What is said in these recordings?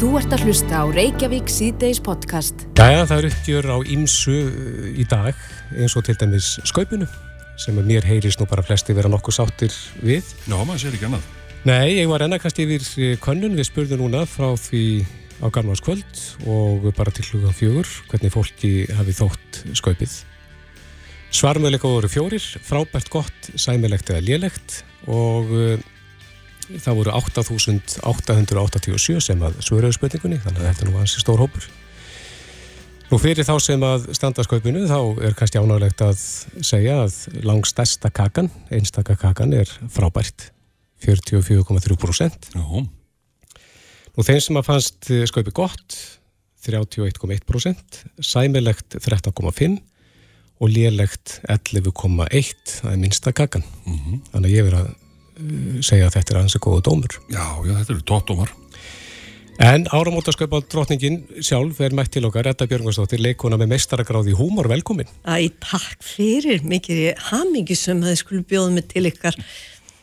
Þú ert að hlusta á Reykjavík síðdeis podcast. Jæja, það er uppgjör á ímsu í dag, eins og til dæmis skaupinu, sem er mér heyrist nú bara flesti vera nokkuð sáttir við. Já, maður sér ekki annað. Nei, ég var ennakast yfir könnun, við spurðum núna frá því á Garmarskvöld og bara til hluga fjögur, hvernig fólki hafi þótt skaupið. Svarmöðleika voru fjórir, frábært gott, sæmilegt eða lélegt og það voru 8.887 sem að svöruðu spurningunni þannig að þetta nú var hansi stór hópur. Nú fyrir þá sem að standarskaupinu þá er kannski ánægilegt að segja að langstesta kakan einstaka kakan er frábært. 44,3% Nú. Þeim sem að fannst skaupi gott 31,1% sæmilegt 13,5% og lélegt 11,1% það er minsta kakan. Mm -hmm. þannig að ég verið að segja að þetta er aðeins að góða dómur. Já, já, þetta eru tóttómar. En áramótasköpað drotningin sjálf er mætt til okkar, Edda Björgvarsdóttir, leikona með mestaragráði í húmor, velkomin. Æ, takk fyrir, mikið hamingi sem það skulle bjóða mig til ykkar.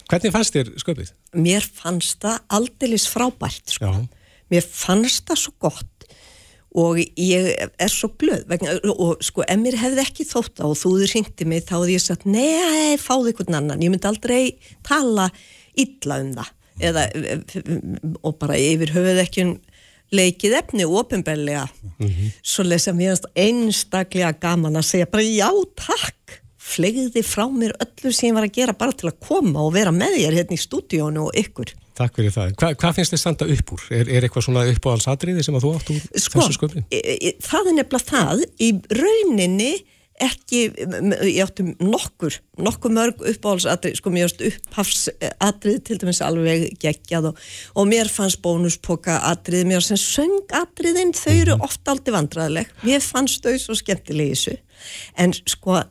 Hvernig fannst þér sköpið? Mér fannst það aldeilis frábært, sko. Já. Mér fannst það svo gott og ég er svo glöð vegna, og sko, ef mér hefði ekki þótt á og þú ringti mig, þá hefði ég sagt nei, fáðu einhvern annan, ég myndi aldrei tala illa um það. Eða, og bara yfir höfuð ekki um leikið efni ofinbellega mm -hmm. svo lesa mér einstaklega gaman að segja bara já, takk. Flegði frá mér öllu sem ég var að gera bara til að koma og vera með þér hérna í stúdíónu og ykkur Takk fyrir það. Hva, hvað finnst þið standa upp úr? Er, er eitthvað svona uppáhaldsatriði sem að þú átt úr sko, þessu sköpni? Það er nefnilega það. Í rauninni ekki, ég átti nokkur, nokkur mörg uppáhaldsatriði, sko mér ást upphafsatriði til dæmis alveg geggjað og, og mér fannst bónuspoka atriði, mér ást sem söngatriðin, þau eru mm -hmm. oft aldrei vandraðileg. Mér fannst þau svo skemmtilegi þessu. En sko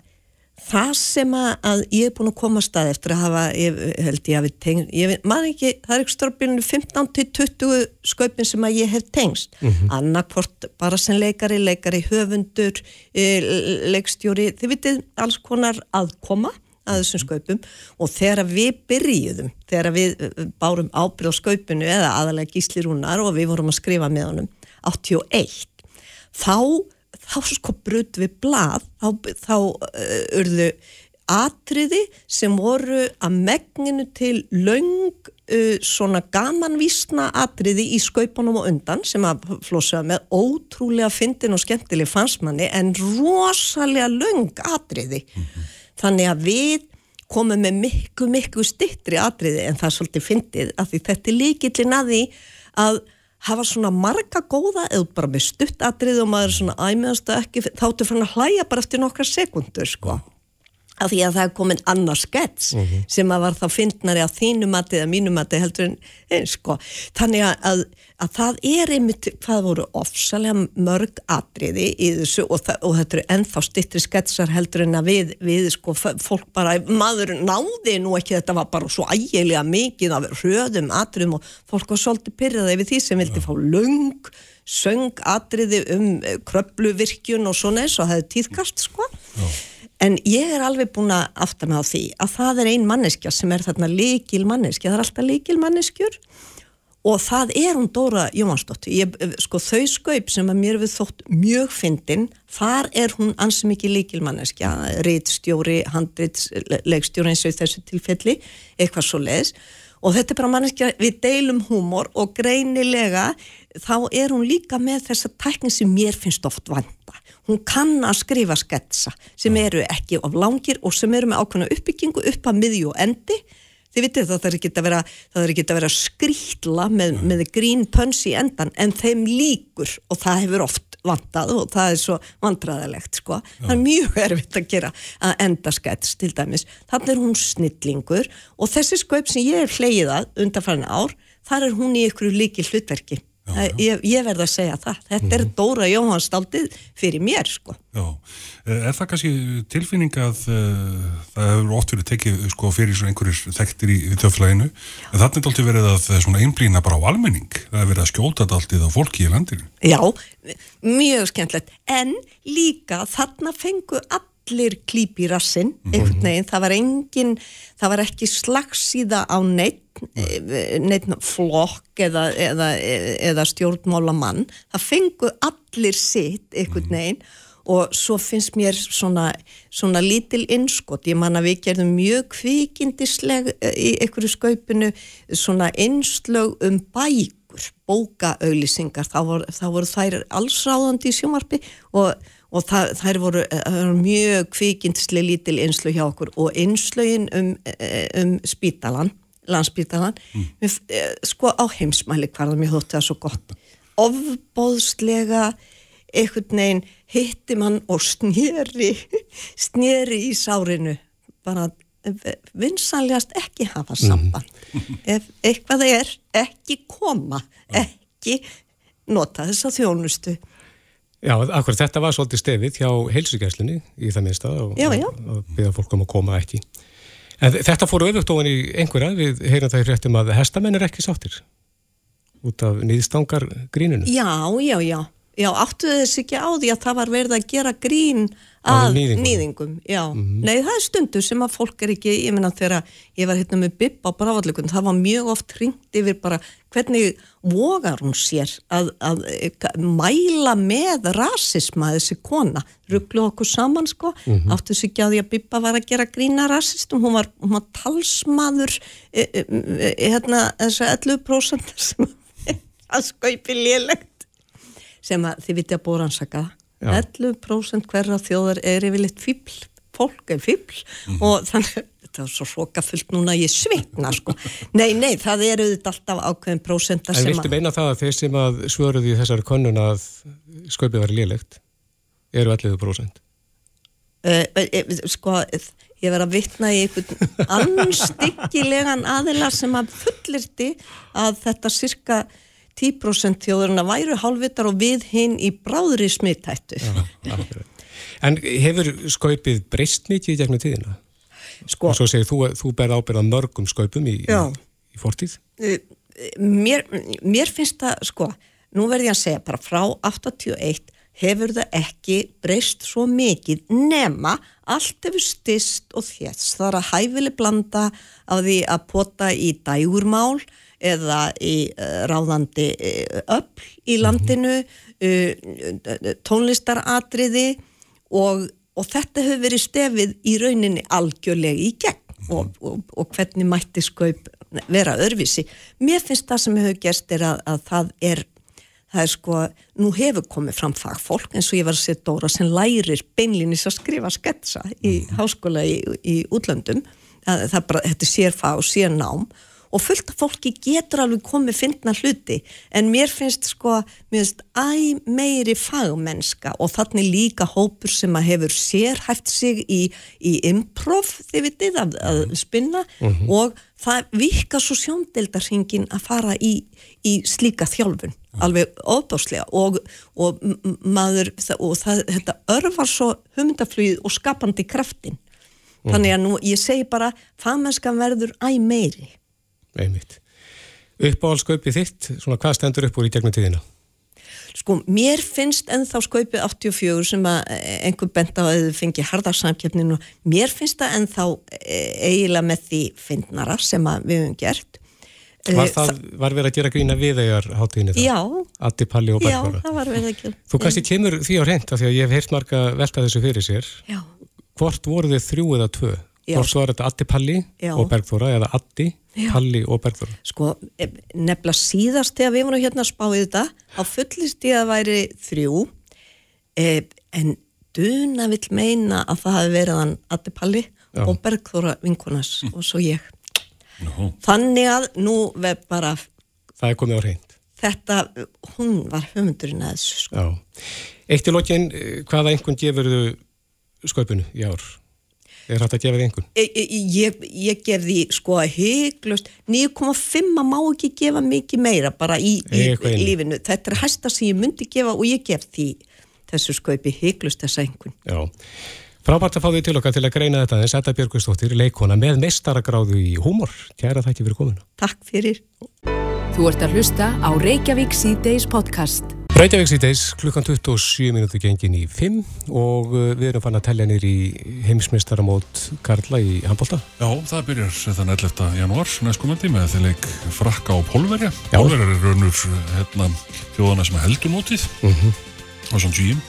það sem að, ég er búin að koma að stað eftir að hafa, ég held ég að við tengst, ég maður ekki, það er ekki stórbyrjunu 15-20 sköpin sem að ég hef tengst, mm -hmm. annarkvort bara sem leikari, leikari, höfundur e, leikstjóri, þið vitið alls konar aðkoma að þessum sköpum og þegar við byrjuðum, þegar við e, bárum ábyrð á sköpunu eða aðalega gíslirúnar og við vorum að skrifa með honum 81, þá þá sko brut við blað þá, þá uh, urðu atriði sem voru að megninu til laung uh, svona gamanvísna atriði í skaupunum og undan sem að flósaða með ótrúlega fyndin og skemmtileg fansmanni en rosalega laung atriði mm -hmm. þannig að við komum með miklu miklu stittri atriði en það er svolítið fyndið að því þetta er líkillin að því að hafa svona marga góða eða bara með stuttatrið og maður svona æmiðast ekki þáttu fann að hlæja bara eftir nokkra sekundur sko af því að það er komin annar skets mhm. -huh. sem að var þá fyndnari að þínu mati eða mínu mati heldur en eins sko þannig að, að, að það er einmitt hvað voru ofsalega mörg atriði í þessu og, það, og þetta eru ennþá stittri sketsar heldur en að við, við sko fólk bara, maður náði nú ekki þetta var bara svo ægilega mikið af röðum atriðum og fólk var svolítið pyrraði við því sem vildi fá lung söng atriði um kröpluvirkjun og svona eins og það hefði tíðkast sko Já En ég er alveg búin að afta mig á því að það er ein manneskja sem er þarna líkil manneskja, það er alltaf líkil manneskjur og það er hún Dóra Jóhansdóttir. Sko þau skaupp sem að mér við þótt mjög fyndin, þar er hún ansið mikið líkil manneskja, reitstjóri, handreitslegstjóri eins og þessu tilfelli, eitthvað svo leiðis og þetta er bara manneskja, við deilum húmor og greinilega þá er hún líka með þessa tækning sem mér finnst oft vanda hún kann að skrifa sketsa sem eru ekki of langir og sem eru með ákveðna uppbyggingu upp að miðju og endi. Þið vitið það þarf ekki að vera, vera skrítla með, með grín pöns í endan en þeim líkur og það hefur oft vantað og það er svo vandræðilegt sko. það er mjög erfitt að gera að enda skets til dæmis. Þannig er hún snillingur og þessi skaupp sem ég hef hleyið að undanfæðin ár þar er hún í ykkur líki hlutverki Já. Ég, ég verð að segja það þetta mm -hmm. er mhm. Dóra Jóhannsdaldið fyrir mér sko. Já, er það kannski tilfinning að uh, það hefur oft verið tekið sko, fyrir einhverjir þekktir í, í þjóðflæginu en þannig er alltaf verið að eh, einblýna bara á almenning, það er verið að skjóta alltaf á fólki í landinu Já, mjög skemmtilegt, en líka þarna fengu allir allir klíp í rassin, einhvern veginn, það var engin, það var ekki slagsíða á neitt, neitt flokk eða, eða, eða stjórnmála mann, það fengu allir sitt einhvern veginn og svo finnst mér svona, svona lítil innskott, ég man að við gerðum mjög kvikindisleg í einhverju skaupinu svona innslög um bækur, bókaauðlýsingar, þá, þá voru þær allsráðandi í sjómarpi og, og það, þær voru, voru mjög kvikindisleg lítil innslög hjá okkur og innslögin um, um spítalan, landspítalan, mm. sko á heimsmæli hvarðum ég þótti það svo gott, ofbóðslega einhvern veginn hitti mann og snýri snýri í sárinu. Bara vinsanlegast ekki hafa samband. Mm. ef eitthvað er ekki koma ekki nota þessa þjónustu Já, akkur þetta var svolítið stefið hjá heilsugjæslinni í það minnsta og að byggja fólk um að koma ekki. En þetta fóru öfugt ofan í einhverja við heyrum það í fréttum að hestamenn er ekki sáttir út af nýðstangar grínunu Já, já, já Já, áttuðu þess ekki á því að það var verið að gera grín að nýðingum. Já, mm -hmm. nei það er stundu sem að fólk er ekki, ég minna þegar ég var hérna með Bibb á brávallikun, það var mjög oft ringt yfir bara hvernig vogar hún sér að, að, að mæla með rasisma þessi kona, rugglu okkur saman sko, mm -hmm. áttuðu þess ekki á því að Bibba var að gera grína rasistum, hún var, hún var talsmaður e, e, e, hérna þess að 11% sem að skaupi lélegt sem að þið viti að búið rannsaka 11% hverja þjóðar er yfirleitt fíbl, fólk er fíbl mm og þannig þetta er svo hrókafullt núna ég svitna sko. Nei, nei, það eru þetta alltaf ákveðin prósenta sem að En viltu meina það að þeir sem að svöruði í þessari konun að sköpið var liðlegt eru 11%? Uh, sko ég verði að vittna í einhvern anstikkilegan aðila sem að fullirti að þetta cirka 10% þjóðurinn að væru hálfvitar og við hinn í bráðri smittættu. En hefur skaupið breyst mikið í gegnum tíðina? Sko. Og svo segir þú, þú berð ábyrðað mörgum skaupum í, í, fortíð? Eh, mér, mér finnst það, sko, nú verð ég að segja bara frá 81 hefur það ekki breyst svo mikið nema allt hefur stist og þess. Það er að hæfili blanda á því að pota í dægurmál eða í uh, ráðandi uh, öll í landinu uh, tónlistaratriði og, og þetta hefur verið stefið í rauninni algjörlega í gegn og, og, og hvernig mætti skaup vera örfisi. Mér finnst það sem hefur gerst er að, að það er það er sko, nú hefur komið fram fagfólk eins og ég var að setja Dóra sem lærir beinlinis að skrifa sketsa í mhm. háskóla í, í útlöndum það, það bara, þetta er sérfag og sérnám og fullt af fólki getur alveg komið fyndna hluti en mér finnst sko mér finnst æg meiri fagmennska og þannig líka hópur sem að hefur sérhæft sig í, í improv þið vitið að, að mhm. spinna mm -hmm. og það vika svo sjóndeldarhingin að fara í, í slíka þjálfun mm. alveg óbáslega og, og maður og það, þetta örfar svo humndaflugið og skapandi kraftin mm. þannig að nú ég segi bara fagmennskan verður æg meiri einmitt. Uppáhaldskaupið þitt, svona hvað stendur upp úr í gegnum tíðina? Sko, mér finnst ennþá skaupið 84 sem að einhver benda á að þau fengi hardarsamkjöfninu, mér finnst það ennþá e, eiginlega með því fyndnara sem við hefum gert. Var, það, það, var verið að gera grína við þegar háttíðinni það? Já. Addi Palli og Bergvara? Já, það var verið að gera. Þú kannski kemur því á reynd af því að ég hef heyrt marga velta þessu fyrir sér. Já. Hvort voru þið þrjú eða tvö? Já. Hvort var þetta Addi Palli Já. og Bergvara eða Addi? Palli og Berður Sko, e, nefnilega síðast þegar við vorum hérna að spá í þetta á fullist ég að væri þrjú eh, en Duna vill meina að það hafi verið hann Addi Palli Já. og Bergþóra vinkonas mm. og svo ég no. þannig að nú verð bara það er komið á reynd þetta, hún var höfundurinn að þessu sko. Eitt í lokin, eh, hvaða einhvern gefur þau sköpunu í ár? Er hægt að gefa því einhvern? Ég, ég því sko heiklust 9,5 má ekki gefa mikið meira bara í, í lífinu. Þetta er hægsta sem ég myndi gefa og ég gef því þessu skaupi heiklust þessa einhvern. Já, frábært að fá því til okkar til að greina þetta en Setta Björgustóttir, leikona með mestaragráðu í húmor. Kæra þætti fyrir komuna. Takk fyrir. Þú ert að hlusta á Reykjavík C-Days podcast. Reykjavík síðdeis, klukkan 27 minúti gengin í 5 og uh, við erum fann að tellja nýr í heimsmyndstaramót Karla í handbólta. Já, það byrjar þann 11. janúar næstkomandi með þeir leik frakka og pólverja. Já. Pólverjar er raunur hérna, þjóðana sem er heldur nótið Mhm. og GM.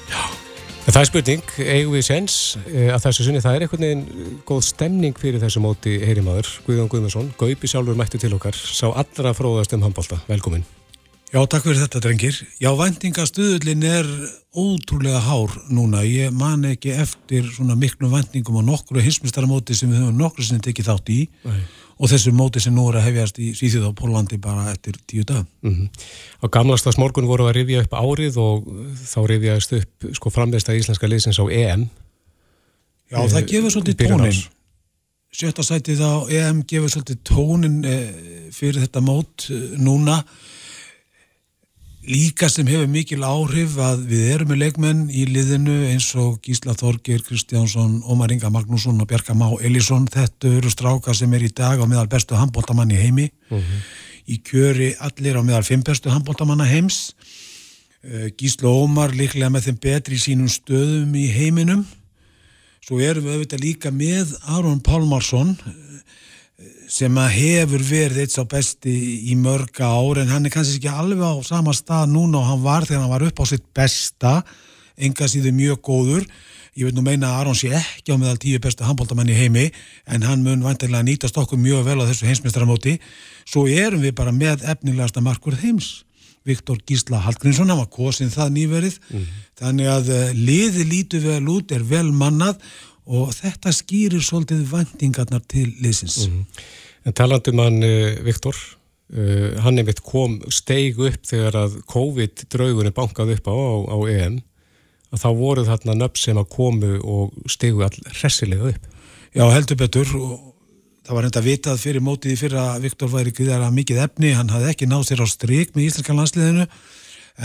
En það er spurning, eigum við sens eh, að þessu sunni, það er einhvern veginn góð stemning fyrir þessu móti heyrimaður, Guðjón Guðmundsson, Gaupi sjálfur mættu til okkar, sá allra fróðast um handbólta. Velkomin. Já, takk fyrir þetta, drengir. Já, væntingastuðullin er ótrúlega hár núna. Ég man ekki eftir svona miklu væntingum á nokkru hinsmistaramóti sem við höfum nokkru sinni tekið þátt í Nei. og þessu móti sem nú er að hefjast í Svíþjóð og Pólandi bara eftir tíu dag. Mm Á gamlastas morgun voru að rifja upp árið og þá rifjaðist upp sko framveista íslenska liðsins á EM. Já, Eh, það gefur svolítið tónin. Sjötta sætið á EM gefur svolítið tónin eh, fyrir þetta mót eh, núna. Líka sem hefur mikil áhrif að við erum með leikmenn í liðinu eins og Gísla Þorgir, Kristjánsson, Ómar Inga Magnússon og Bjarka Má Elísson. Þetta eru strákar sem er í dag á meðal bestu handbóltamann í heimi. Í kjöri allir á meðal fimm bestu handbóltamanna heims. Eh, Gísla Ómar líklega með þeim betri í sínum stöðum í heiminum. Svo erum við auðvitað líka með Aron Pálmarsson sem að hefur verið eitt sá besti í mörga ár en hann er kannski ekki alveg á sama stað núna og hann var þegar hann var upp á sitt besta enga síðu mjög góður. Ég veit nú meina að Aron sé ekki á meðal tíu bestu handbóltamenn í heimi en hann mun vantilega nýtast okkur mjög vel á þessu heimsmeistaramóti. Svo erum við bara með efnilegasta markur heims Viktor Gísla Hallgrímsson, hann var kosin það nýverið. Þannig að eh, liði lítu vel út, er vel mannað og þetta skýrir svolítið vendingarnar til liðsins. En talandum hann uh, Viktor, uh, hann einmitt kom steig upp þegar að COVID-draugunni bankaði upp á, á, á EM að þá voru þarna nöfn sem að komu og stegu all hressilega upp. Já, heldur betur og það var reynda vitað fyrir mótið í fyrra að Viktor væri gríðara mikið efni, hann hafði ekki náð sér á stryk með íslenska landsliðinu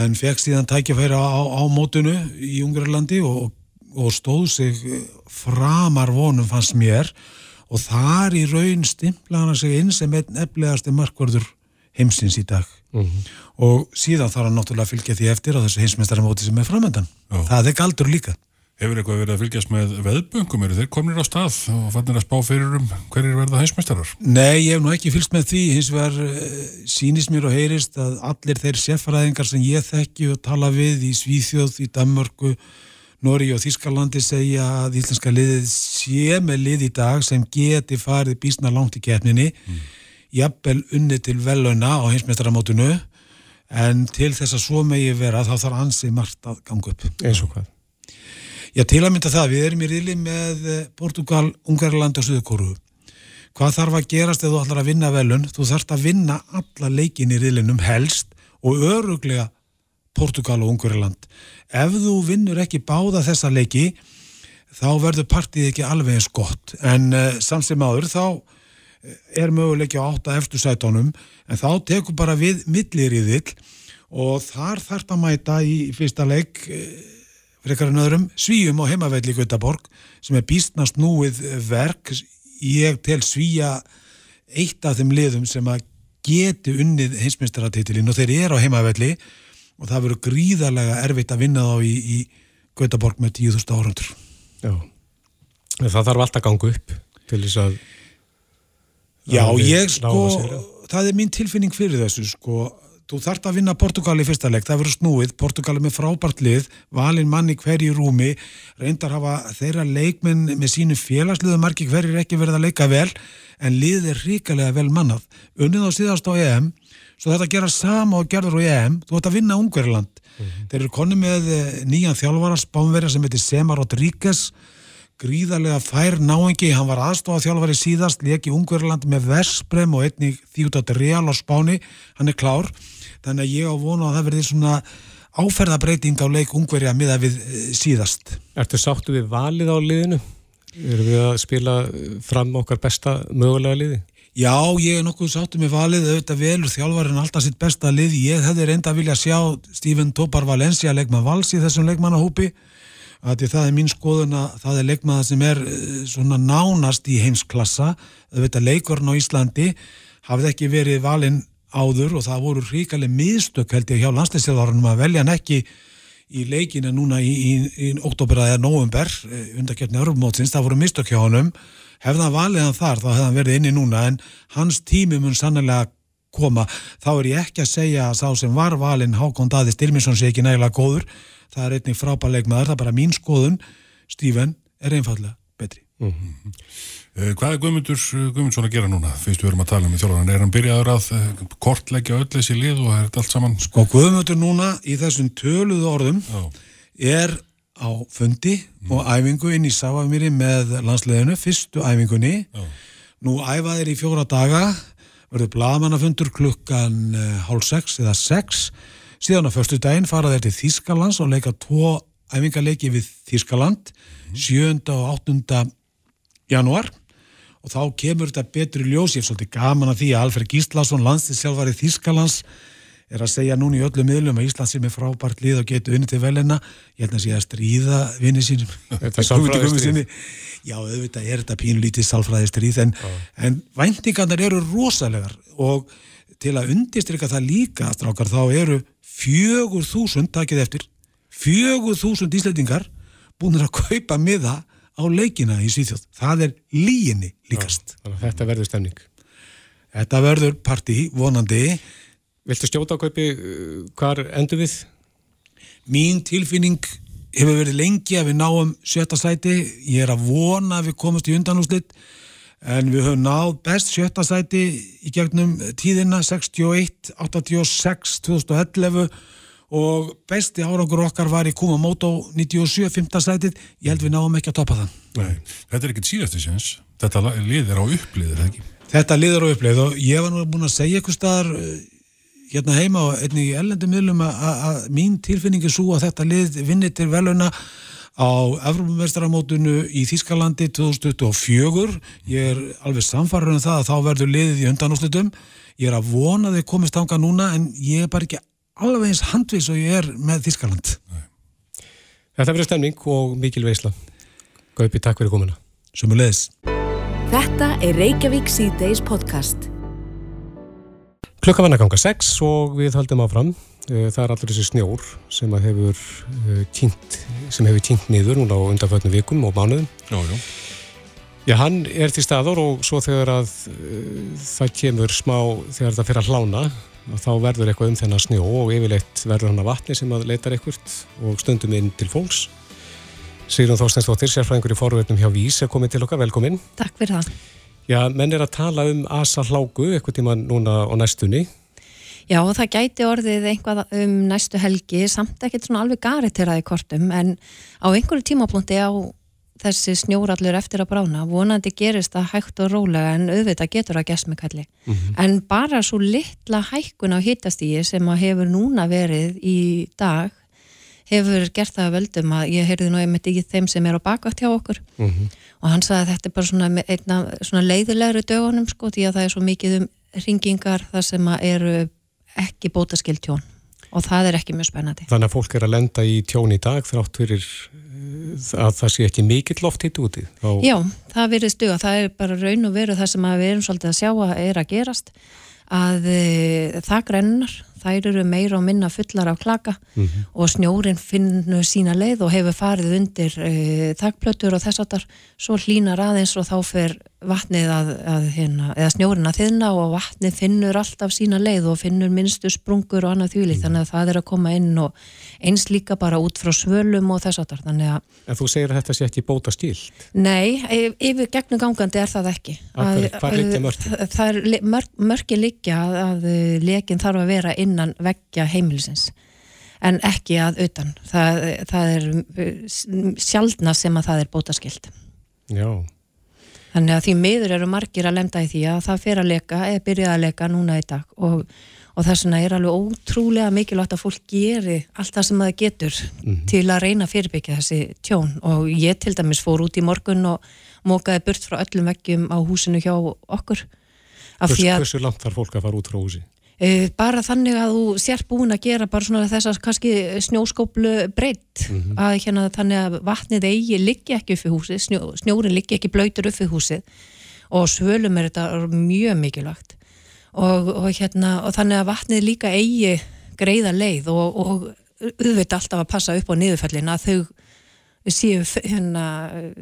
en fekk síðan tækjafæra á, á mótunu í Ungarlandi og, og stóð sig framar vonum fannst mér og þar í raun stimplaði hann sig inn sem einn eflegasti markvörður heimsins í dag og síðan þarf hann náttúrulega að fylgja því eftir á þessu heimsmeistaramóti sem er framöndan. Það er galdur líka. Hefur eitthvað verið að fylgjast með veðböngum? Eru þeir komnir á stað og fannir að spá fyrir um hverjir verða heimsmeistarar? Nei, ég hef nú ekki fylgst með því, hins vegar uh, sýnist mér og heyrist að allir þeir seffræðingar sem ég þekki og tala við í Svíþjóð, í Danmörku, Nóri og Þískalandi segja að íslenska liðið sé með lið í dag sem geti farið bísna langt í keppninni, jafnvel unni til veluna á heimsmeistaramótunu, en til þess að svo megi vera þá þarf ansið margt að ganga upp. Eins og hvað? Já, til að mynda það, við erum í riðli með eh, Portugal, Ungarland og Suðurkóru. Hvað þarf að gerast ef þú ætlar að vinna velun? Þú þarfst að vinna alla leikin í riðlinum helst og öruglega Portugal og Ungarland. Ef þú vinnur ekki báða þessa leiki, þá verður partíð ekki alveg eins gott. En uh, samt sem áður, þá eh, er möguleiki á átta eftir sætónum, en þá tekur bara við milliriðill og þar þarf að mæta í fyrsta leik eh, frekar en öðrum, svíjum á heimavelli Gautaborg sem er býstnast núið verk ég tel svíja eitt af þeim liðum sem að geti unnið heimsmeistaratitilinn og þeir eru á heimavelli og það verður gríðarlega erfitt að vinna þá í, í Gautaborg með 10.000 árandur Já. Það þarf alltaf að ganga upp til þess að Já, ég sko, það er mín tilfinning fyrir þessu sko, þú þarft að vinna Portugal í fyrsta leik, það verður snúið, Portugal er með frábært lið, valin manni hverju rúmi, reyndar hafa þeirra leikmenn með sínu félagsliðu margi hverjir ekki verið að leika vel, en lið er ríkalega vel mannað. Unnið á síðast á EM, svo þetta gera sama og gerður á EM, þú ætti að vinna Ungverland. Þeir eru konni með eh, nýjan þjálfara, spánverja sem heitir Sema Rodríguez, gríðarlega fær náengi, hann var aðstofa þjálfari síðast, leki Ungverland með Vesprem og einnig þjútat Real á Spáni, hann er klár þannig að ég á vonu að það verði svona áferðabreiting á leik Ungverja miða við eh, síðast. Ertu sáttu við valið á liðinu? Erum við að spila fram okkar besta mögulega liði? Já, ég er nokkuð sáttu með valið, auðvitað velur þjálfarinn alltaf sitt besta lið, ég hefði reynda að vilja sjá Steven Topar Valencia leikmann vals í þessum leikmannahópi. Að það er mín skoðun að það er leikmaða sem er eh, svona nánast í heimsklassa, auðvitað leikurinn á Íslandi hafði ekki verið valinn áður og það voru ríkaleg miðstök held ég hjá landslýstjálfarunum að velja hann ekki í leikina núna í, í, í oktober eða november undarkjöfni örfumótsins, það voru mistök hjá honum. Hefði hann valið hann þar þá hefði hann verið inni núna en hans tími mun sannlega koma, þá er ég ekki að segja að sá sem var valin Hákon Daði Stilminsson sé ekki nægilega góður. Það er einnig frábæleik með það, það er bara mín skoðun. Stíven er einfallega mm -hmm. Hvað er Guðmundur Guðmundsson að gera núna, finnst við erum að tala um í þjólaran, er hann byrjaður að eh, kortleggja öll þessi lið og er þetta allt saman? Sko Guðmundur núna í þessum töluðu orðum Já. er á fundi mm. og æfingu inn í Sáafmýri með landsleginu, fyrstu æfingunni Já. nú æfaðir í fjóra daga verður blagamannafundur klukkan hálf sex eða sex síðan á förstu daginn fara þeir til Þískalands og leika tvo æfingarleiki við Þískaland mm. 7. og 8. januar og þá kemur þetta betri ljós. Ég er svolítið gaman að því að Alfred Gíslason landstinsjálfari Þískalands er að segja núna í öllu miðlum að Ísland sem er frábært lið og getur unni til velina ég held að sé að stríða vinni sínum. Þetta er sálfræðistrið Já, auðvitað er þetta pínlítið sálfræðistrið en, en væntingarnar eru rosalegar. Og til að undistrykka það líka strákar þá eru fjögur þúsund, takkið eftir fjögur þúsund íslendingar búin að kaupa miða á leikina í Svíþjóð. Það er líginni líkast. Já, þetta verður stemning. Þetta verður parti vonandi Viltu stjóta á kaupi, hvar endur við? Mín tilfinning hefur verið lengi að við náum sjötta sæti, ég er að vona að við komast í undanúslitt en við höfum náð best sjötta sæti í gegnum tíðina 61, 86, 2011 og besti árangur okkar var í Kumamoto 97, 5. sætið, ég held við náum ekki að topa það. Nei, þetta er ekkert síðastu séns, þetta liðir á upplið, er það ekki? Þetta liður á upplið og ég var nú búin að segja eitthvað staðar hérna heima og einnig í ellendum miðlum að mín tilfinningi svo að þetta lið vinni til veluna á Evropamestramótunu í Þískalandi 2024 ég er alveg samfarrið um það að þá verður liðið í undanúslitum ég er að vona þau komist ánga núna en ég er bara ekki alveg eins handvis og ég er með Þískaland Þetta verður stemning og mikil veisla Gaupi, takk fyrir komuna Sumulegis Þetta er Reykjavík C-Days podcast Klukka vann að ganga 6 og við höldum áfram. Eh, það er allur þessi snjór sem hefur eh, sem hefur tínt niður núna á undanfötnum vikum og mánuðum. Já, já. Já, hann er til staður og svo þegar að uh, það kemur smá, þegar það fyrir að hlána, þá verður eitthvað um þennan snjó og yfirleitt verður hann að vatni sem að leitar eitthvað og stundum inn til fólks. Sigrun Þorstensdóttir, sérfræðingur í forverðnum hjá Vís, er komið til okkar, velkomin. Takk fyrir það. Já, menn er að tala um asa hlágu eitthvað tíma núna á næstunni. Já, það gæti orðið einhvað um næstu helgi, samt ekkert svona alveg gariteraði kortum, en á einhverju tímapunkti á þessi snjórallur eftir að brána, vonandi gerist það hægt og rólega en auðvitað getur að gesmi kalli. Mm -hmm. En bara svo litla hækkun á hittastígi sem að hefur núna verið í dag hefur gert það að völdum að ég heyrði nú einmitt í þeim sem er á bakvægt hjá okkur mm -hmm. og hann sagði að þetta er bara svona, einna, svona leiðilegri dögunum sko því að það er svo mikið um ringingar þar sem eru ekki bótaskild tjón og það er ekki mjög spennandi. Þannig að fólk er að lenda í tjón í dag þrátt fyrir eh, að það sé ekki mikill loft hitt úti? Á... Já, það verður stuga. Það er bara raun og veru það sem við erum svolítið að sjá að er að gerast að e, það grennar þær eru meira og minna fullar af klaka mm -hmm. og snjórin finnur sína leið og hefur farið undir e, þakkplötur og þess að það svo hlínar aðeins og þá fer vatnið að, að hérna, eða snjórin að þinna og vatnið finnur alltaf sína leið og finnur minnstu sprungur og annað þjúli mm. Þannig að það er að koma inn og eins líka bara út frá svölum og þess að það En þú segir að þetta sé ekki bóta stíl? Nei, e, yfir gegnum gangandi er það ekki. Hvað er liggja mörki? Það er mörk, mörki liggja að, að lekin þarf að vera innan veggja heimilisins en ekki að utan. Það, það er uh, sjálfna sem að það er bótaskild Já Þannig að því miður eru margir að lemda í því að það fyrir að leka, eða byrja að leka núna í dag og, og þess vegna er alveg ótrúlega mikilvægt að fólk geri allt það sem það getur mm -hmm. til að reyna fyrirbyggja þessi tjón og ég til dæmis fór út í morgun og mókaði burt frá öllum veggjum á húsinu hjá okkur. Hversu langt þarf fólk að fara út frá húsi? Uh, bara þannig að þú sér búin að gera bara svona þessar kannski snjóskóplu breytt mm -hmm. að hérna þannig að vatnið eigi liggi ekki upp í húsið, snjó, snjórin liggi ekki blöytur upp í húsið. Og svölum er þetta mjög mikilvægt. Og, og, hérna, og þannig að vatnið líka eigi greiða leið og, og auðvitað alltaf að passa upp á niðurfellin að þau séu hérna,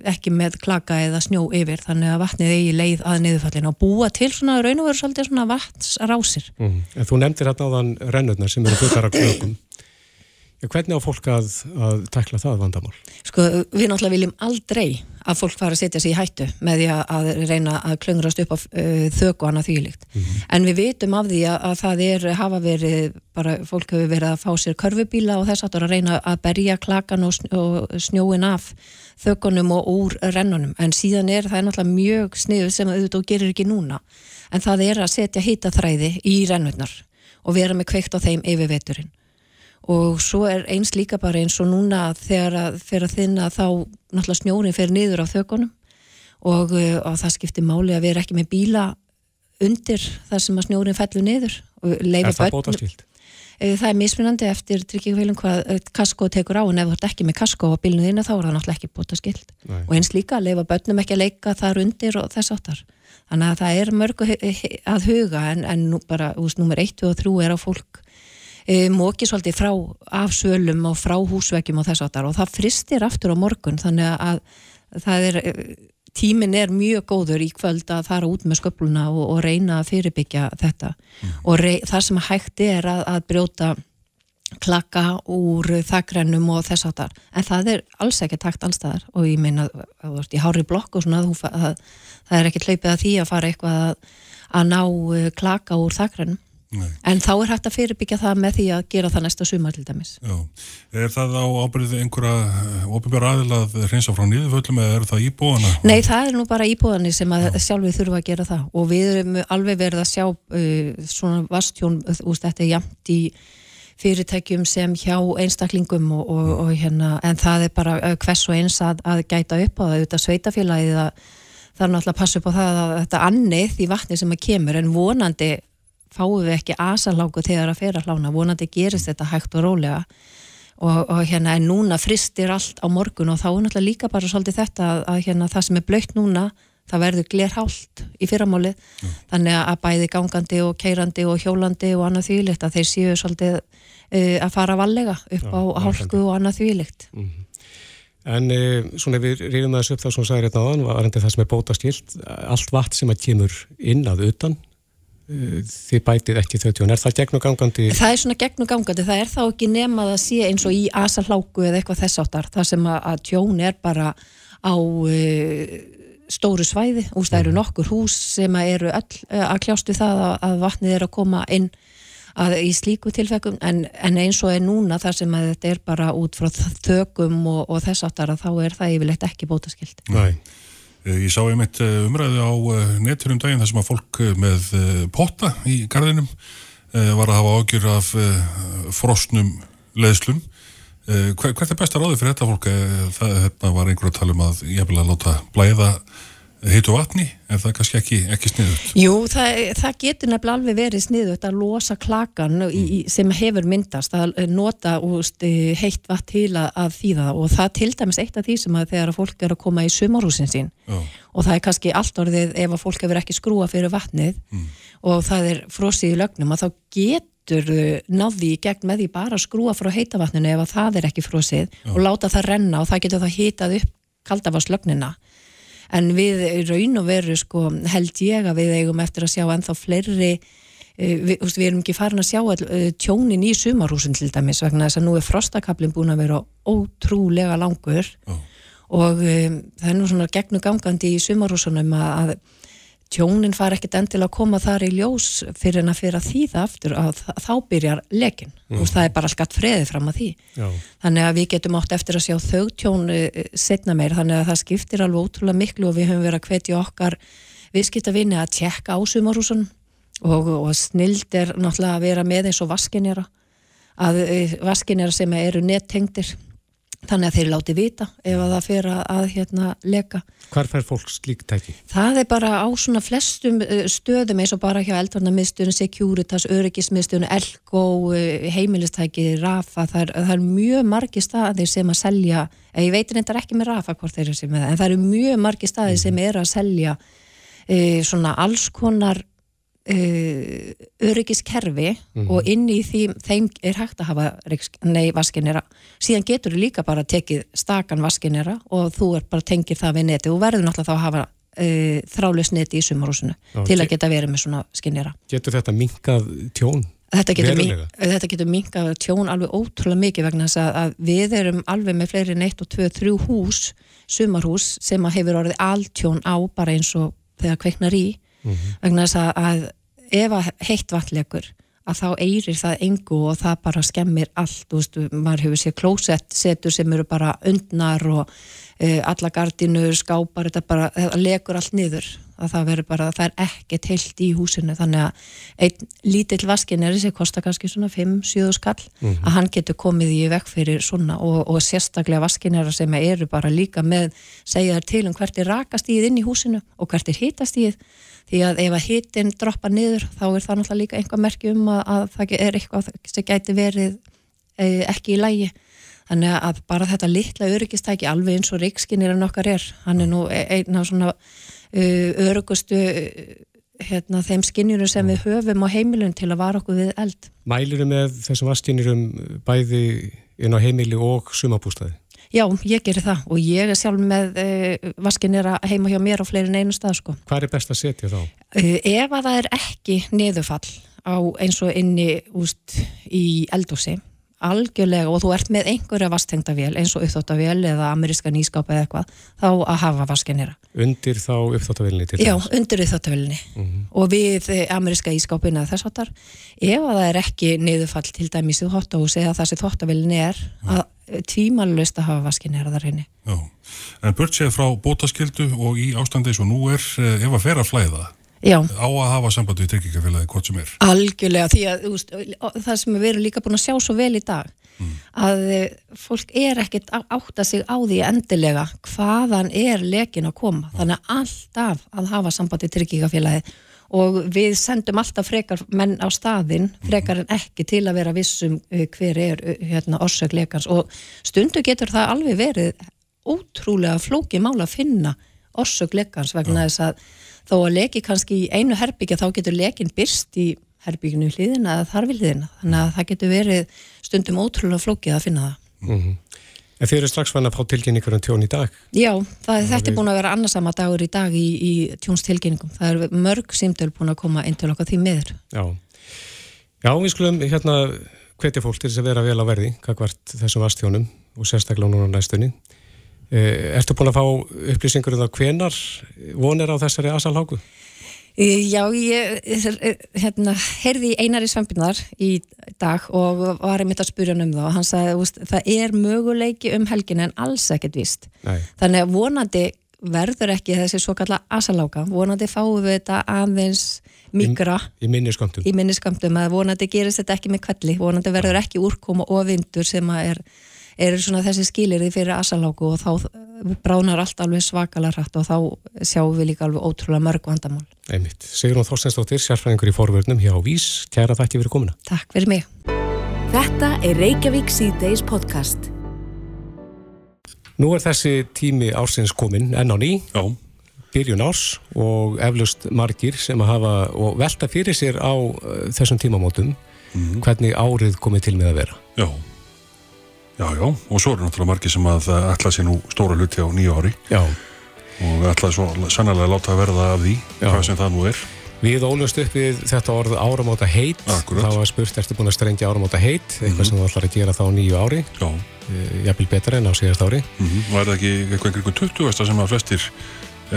ekki með klaka eða snjó yfir þannig að vatnið eigi leið að niðurfallin og búa til svona raun og veru svolítið svona vatnsrásir. Mm. Þú nefndir hérna áðan rennurnar sem eru bútar af klökum. Hvernig á fólk að, að takla það vandamál? Sko, við náttúrulega viljum aldrei að fólk fara að setja sig í hættu með því að reyna að klöngrast upp á uh, þöku og annað þýlikt. Mm -hmm. En við vitum af því að, að það er, hafa verið, bara fólk hefur verið að fá sér körfubíla og þess aftur að reyna að berja klakan og, og snjóin af þökunum og úr rennunum. En síðan er það er náttúrulega mjög sniður sem auðvitað gerir ekki núna. En það er að setja hýtaþræði í rennurnar og vera með kveikt á þeim yfir veturinn og svo er eins líka bara eins og núna þegar að þinna þá náttúrulega snjórin fer niður á þökunum og, uh, og það skiptir máli að vera ekki með bíla undir þar sem að snjórin fellur niður Er það bótaskilt? Uh, það er mismunandi eftir tryggingafélum hvað uh, kasko tekur á en ef þú ert ekki með kasko á bílinu þínu þá er það náttúrulega ekki bótaskilt Nei. og eins líka að leifa börnum ekki að leika þar undir og þess áttar þannig að það er mörgu að huga en, en nú bara, veist, nummer 1 og 3 er á fólk e, móki svolítið frá afsölum og frá húsvekkjum og þess aftar og það fristir aftur á morgun þannig að það er e, tímin er mjög góður í kvöld að fara út með sköpluna og, og reyna að fyrirbyggja þetta. Mm. og rey, það sem hægt er að, að brjóta klakka úr þakkrennum og þess aftar en það er alls ekki takt allstaðar og ég meina í hári blokk og svona það, það er ekki hlaupið að því að fara eitthvað að, að ná e, klakka úr þakkrennum Nei. En þá er hægt að fyrirbyggja það með því að gera það næsta sumar til dæmis. Já, er það á ábyrðið einhverja ofinbjörn aðil að hreinsa frá nýðuföllum eða er það íbúana? Nei, það er nú bara íbúani sem að sjálfið þurfa að gera það og við erum alveg verið að sjá uh, svona vastjón, úst, þetta er jamt í fyrirtækjum sem hjá einstaklingum og, og, og hérna, en það er bara hvers og eins að, að gæta upp á það, auðvitað sveitafélagið að það er náttúrulega að passa upp á það að þetta annið í vatni sem að kemur en vonandi fáum við ekki asaláku þegar að fyrir að hlána, vonandi gerist þetta hægt og rólega. Og, og hérna en núna fristir allt á morgun og þá er náttúrulega líka bara svolítið þetta að, að hérna það sem er blöytt núna það verður glerhált í fyrramáli mm. þannig að bæði gangandi og keirandi og hjólandi og annað þvílikt að þeir séu svolítið uh, að fara vallega upp Já, á hálku og annað þvílikt mm -hmm. En uh, svona við rýðum þessu upp þá sem særi hérna áðan, var það sem er bótaskilt allt vatn sem að kemur inn að utan þið bætið ekki þau tjón, er það gegnugangandi? Það er svona gegnugangandi, það er þá ekki nefnað að sé eins og í asalháku eða eitthvað þess áttar, það sem að tjón er bara á uh, stóru svæði, úst það eru mhm. nokkur hús sem eru öll uh, að kljástu það að, að vatnið er að koma inn að, í slíku tilfekkum, en, en eins og er núna þar sem að þetta er bara út frá þögum og, og þess áttar að þá er það yfirleitt ekki bótaskild. Næ Eh, ég sá einmitt eh, umræðu á eh, neturum daginn þar sem að fólk með potta í gardinum var að hafa ágjur af frostnum leðslum. Hvert er besta ráði fyrir þetta fólk? Það hérna, var einhver að tala um að ég vil að láta blæða heitu vatni, er það kannski ekki, ekki sniðut? Jú, það, það getur nefnilega alveg verið sniðut að losa klakan í, mm. sem hefur myndast að nota úst, heitt vatn til að, þýða og það til dæmis eitt af því sem að þegar að fólk er að koma í sumarhúsin sín Já. og það er kannski allt orðið ef að fólk hefur ekki skrúa fyrir vatnið mm. og það er frosið í lögnum að þá getur náði í gegn með því bara að skrúa frá heitavatninu ef að það er ekki frosið Já. og láta það renna og það getur það hitað upp kaldavaslögnina en við raun og veru sko, held ég að við eigum eftir að sjá ennþá fleiri eh, við, við erum ekki farin að sjá all, eh, tjónin í sumarhúsin til dæmis vegna þess að nú er frostakablin búin að vera ótrúlega langur oh. og um, það er nú svona gegnugangandi í sumarhúsunum að, að tjónin far ekkert endil að koma þar í ljós fyrir en að fyrir að þýða aftur að þá byrjar lekin. Mm. og það er bara alltaf freðið fram að því. Já. þannig að við getum átt eftir að sjá þau tjón eh, setna meir. Þannig að það skiptir alveg ótrúlega miklu og við höfum verið að hvetja okkar viðskiptavinni að tjekka á sumarhúsun og, og snild er náttúrulega að vera með eins og vaskinjara að eh, vaskinjara sem eru nettengtir þannig að þeir láti vita ef að það fer að, hérna leka. Hvar fær fólk slíkt tæki? Það er bara á svona flestum uh, stöðum eins og bara hjá eldvarnarmiðstöðun Securitas, öryggismiðstöðun Elko, uh, heimilistæki Rafa, það er, það er mjög margi staðir sem að selja, ég veit reyndar ekki með Rafa hvort þeir eru sem með það, en það eru mjög margi staðir sem er að selja e, svona alls konar uh, öryggiskerfi og inn í því, þeim er hægt að hafa nei, vaskinera síðan getur þú líka bara tekið stakan vaskinera og þú er bara tengir það við neti og verður náttúrulega þá að hafa uh, þrálaus neti í sumarhúsinu Já, til að geta verið með svona skinnera Getur þetta minkað tjón? Þetta getur, mink, þetta getur minkað tjón alveg ótrúlega mikið vegna þess að, að við erum alveg með fleiri en eitt og tvö, þrjú hús, sumarhús sem að hefur orðið altjón á bara eins og þegar kveiknar í. Vegna þess að, að ef að heitt vatnleikur að þá eirir það engu og það bara skemmir allt, þú veist, maður hefur sér klósett setur sem eru bara undnar og uh, alla gardinu skápar, þetta bara, það lekur allt niður að það verður bara, það er ekkert heilt í húsinu, þannig að einn lítill vaskineri sem kostar kannski svona 5-7 skall, að hann getur komið í vekk fyrir svona og, og sérstaklega vaskinera sem eru bara líka með segja þær til um hvert er rakastíð inn í húsinu og hvert er hitastíð því að ef að hitin droppar niður þá er það náttúrulega líka einhvað merki um að, að það er eitthvað sem gæti verið e, ekki í lægi þannig að bara þetta litla öryggistæki alveg eins og reikskinirinn okkar er hann er nú e- einn af svona uh, öryggustu uh, hérna, þeim skinnjurum sem við höfum á heimilun til að vara okkur við eld Mælir með þessum vaskinnirum bæði inn á heimili og sumabústaði? Já, ég gerir það og ég er sjálf með uh, vaskinera heima hjá mér á fleiri en einu stað sko. Hvað er best að setja þá? Uh, ef að það er ekki niðurfall á eins og inni úst, í eldúsi algjörlega og þú ert með einhverja vastengdavél eins og uppþóttavél eða ameríska nýskápa eða eitthvað þá að hafa vaskinera Undir þá uppþáttavillinni til Já, dæmis? undir uppþóttavélinni og við eh, ameríska ískápina þess áttar ef að það er ekki niðurfall til dæmis í þóttahús eða það sem þóttavélinni er að tvímalust að hafa vaskinera þar henni Já, en burt séð frá bótaskildu og í ástandi eins og nú er, eh, ef að fer að flæða, Já, á að hafa sambandi við tryggingafélagi hvort sem er. algjörlega því að veist, það sem við erum líka búin að sjá svo vel í dag að eh, fólk er ekkert að átta sig á því endilega hvaðan er lekin að koma. Þannig að alltaf að hafa sambandi tryggingafélagi og við sendum alltaf frekar menn á staðinn frekar en ekki til að vera vissum eh, hver er eh, hérna, orsök lekans. Og stundu getur það alveg verið ótrúlega flókið mál að finna orsök lekans vegna þess að þó að leki kannski í einu herbyggja þá getur lekin byrst í herbygginu hliðina eða þar við hliðina þannig að það getur verið stundum ótrúlega flókið að finna það. En þið eru strax fann að fá tilkynningur um tjón í dag? Já, það, þetta er búin að vera annarsama dagur í dag í, í tjónstilkynningum. Það eru mörg símtöl búin að koma inn til okkar því miður. Já. Já, við skulum hérna hvetja fólk til þess að vera vel á verði kakvart þessum vastjónum og sérstaklega núna næstunni. Eh, ertu búin að fá upplýsingur um það hvenar vonir á þessari asalháku? E, Já, ég eh, hérna, heyrði í Einari Svampinar í dag og var einmitt að spyrja hann um það og hann sagði, það er möguleiki um helgin en alls ekkert víst. Nei. Þannig að vonandi verður ekki þessi svo kalla asaláka, vonandi fáum við þetta aðeins mikra Í minni skamtum? í minniskamtum að vonandi gerist þetta ekki með kvelli, vonandi verður ekki úrkoma og vindur sem að er, er svona þessi skilirði fyrir asaláku og þá bránar allt alveg svakalega hrætt og þá sjáum við líka alveg ótrúlega mörg vandamál. Einmitt. Sigrun Þorstensdóttir, sérfræðingur í forvörnum hjá Vís. Kæra þakki fyrir komuna. Takk fyrir mig. Þetta er Reykjavík C-Days podcast. Nú er þessi tími ársins komin enn á ný, Já, byrjun árs og eflaust margir sem að hafa og velta fyrir sér á uh, þessum tímamótum hvernig árið komið til með að vera. já, já, já, og svo eru náttúrulega margir sem að ætla sér nú stóra hluti á nýju ári Já. og ætla svo sannlega að láta verða af því, Já. hvað sem það nú er. Við ólust upp við þetta orð áramóta heit. Akkúrat. Það var spurt, ertu búin að strengja áramóta heit, eitthvað sem þú ætlar að gera þá nýju ári, Já, uh, jafnvel betra en á síðast ári. mm og er það ekki eitthvað einhverjum 20. sem að flestir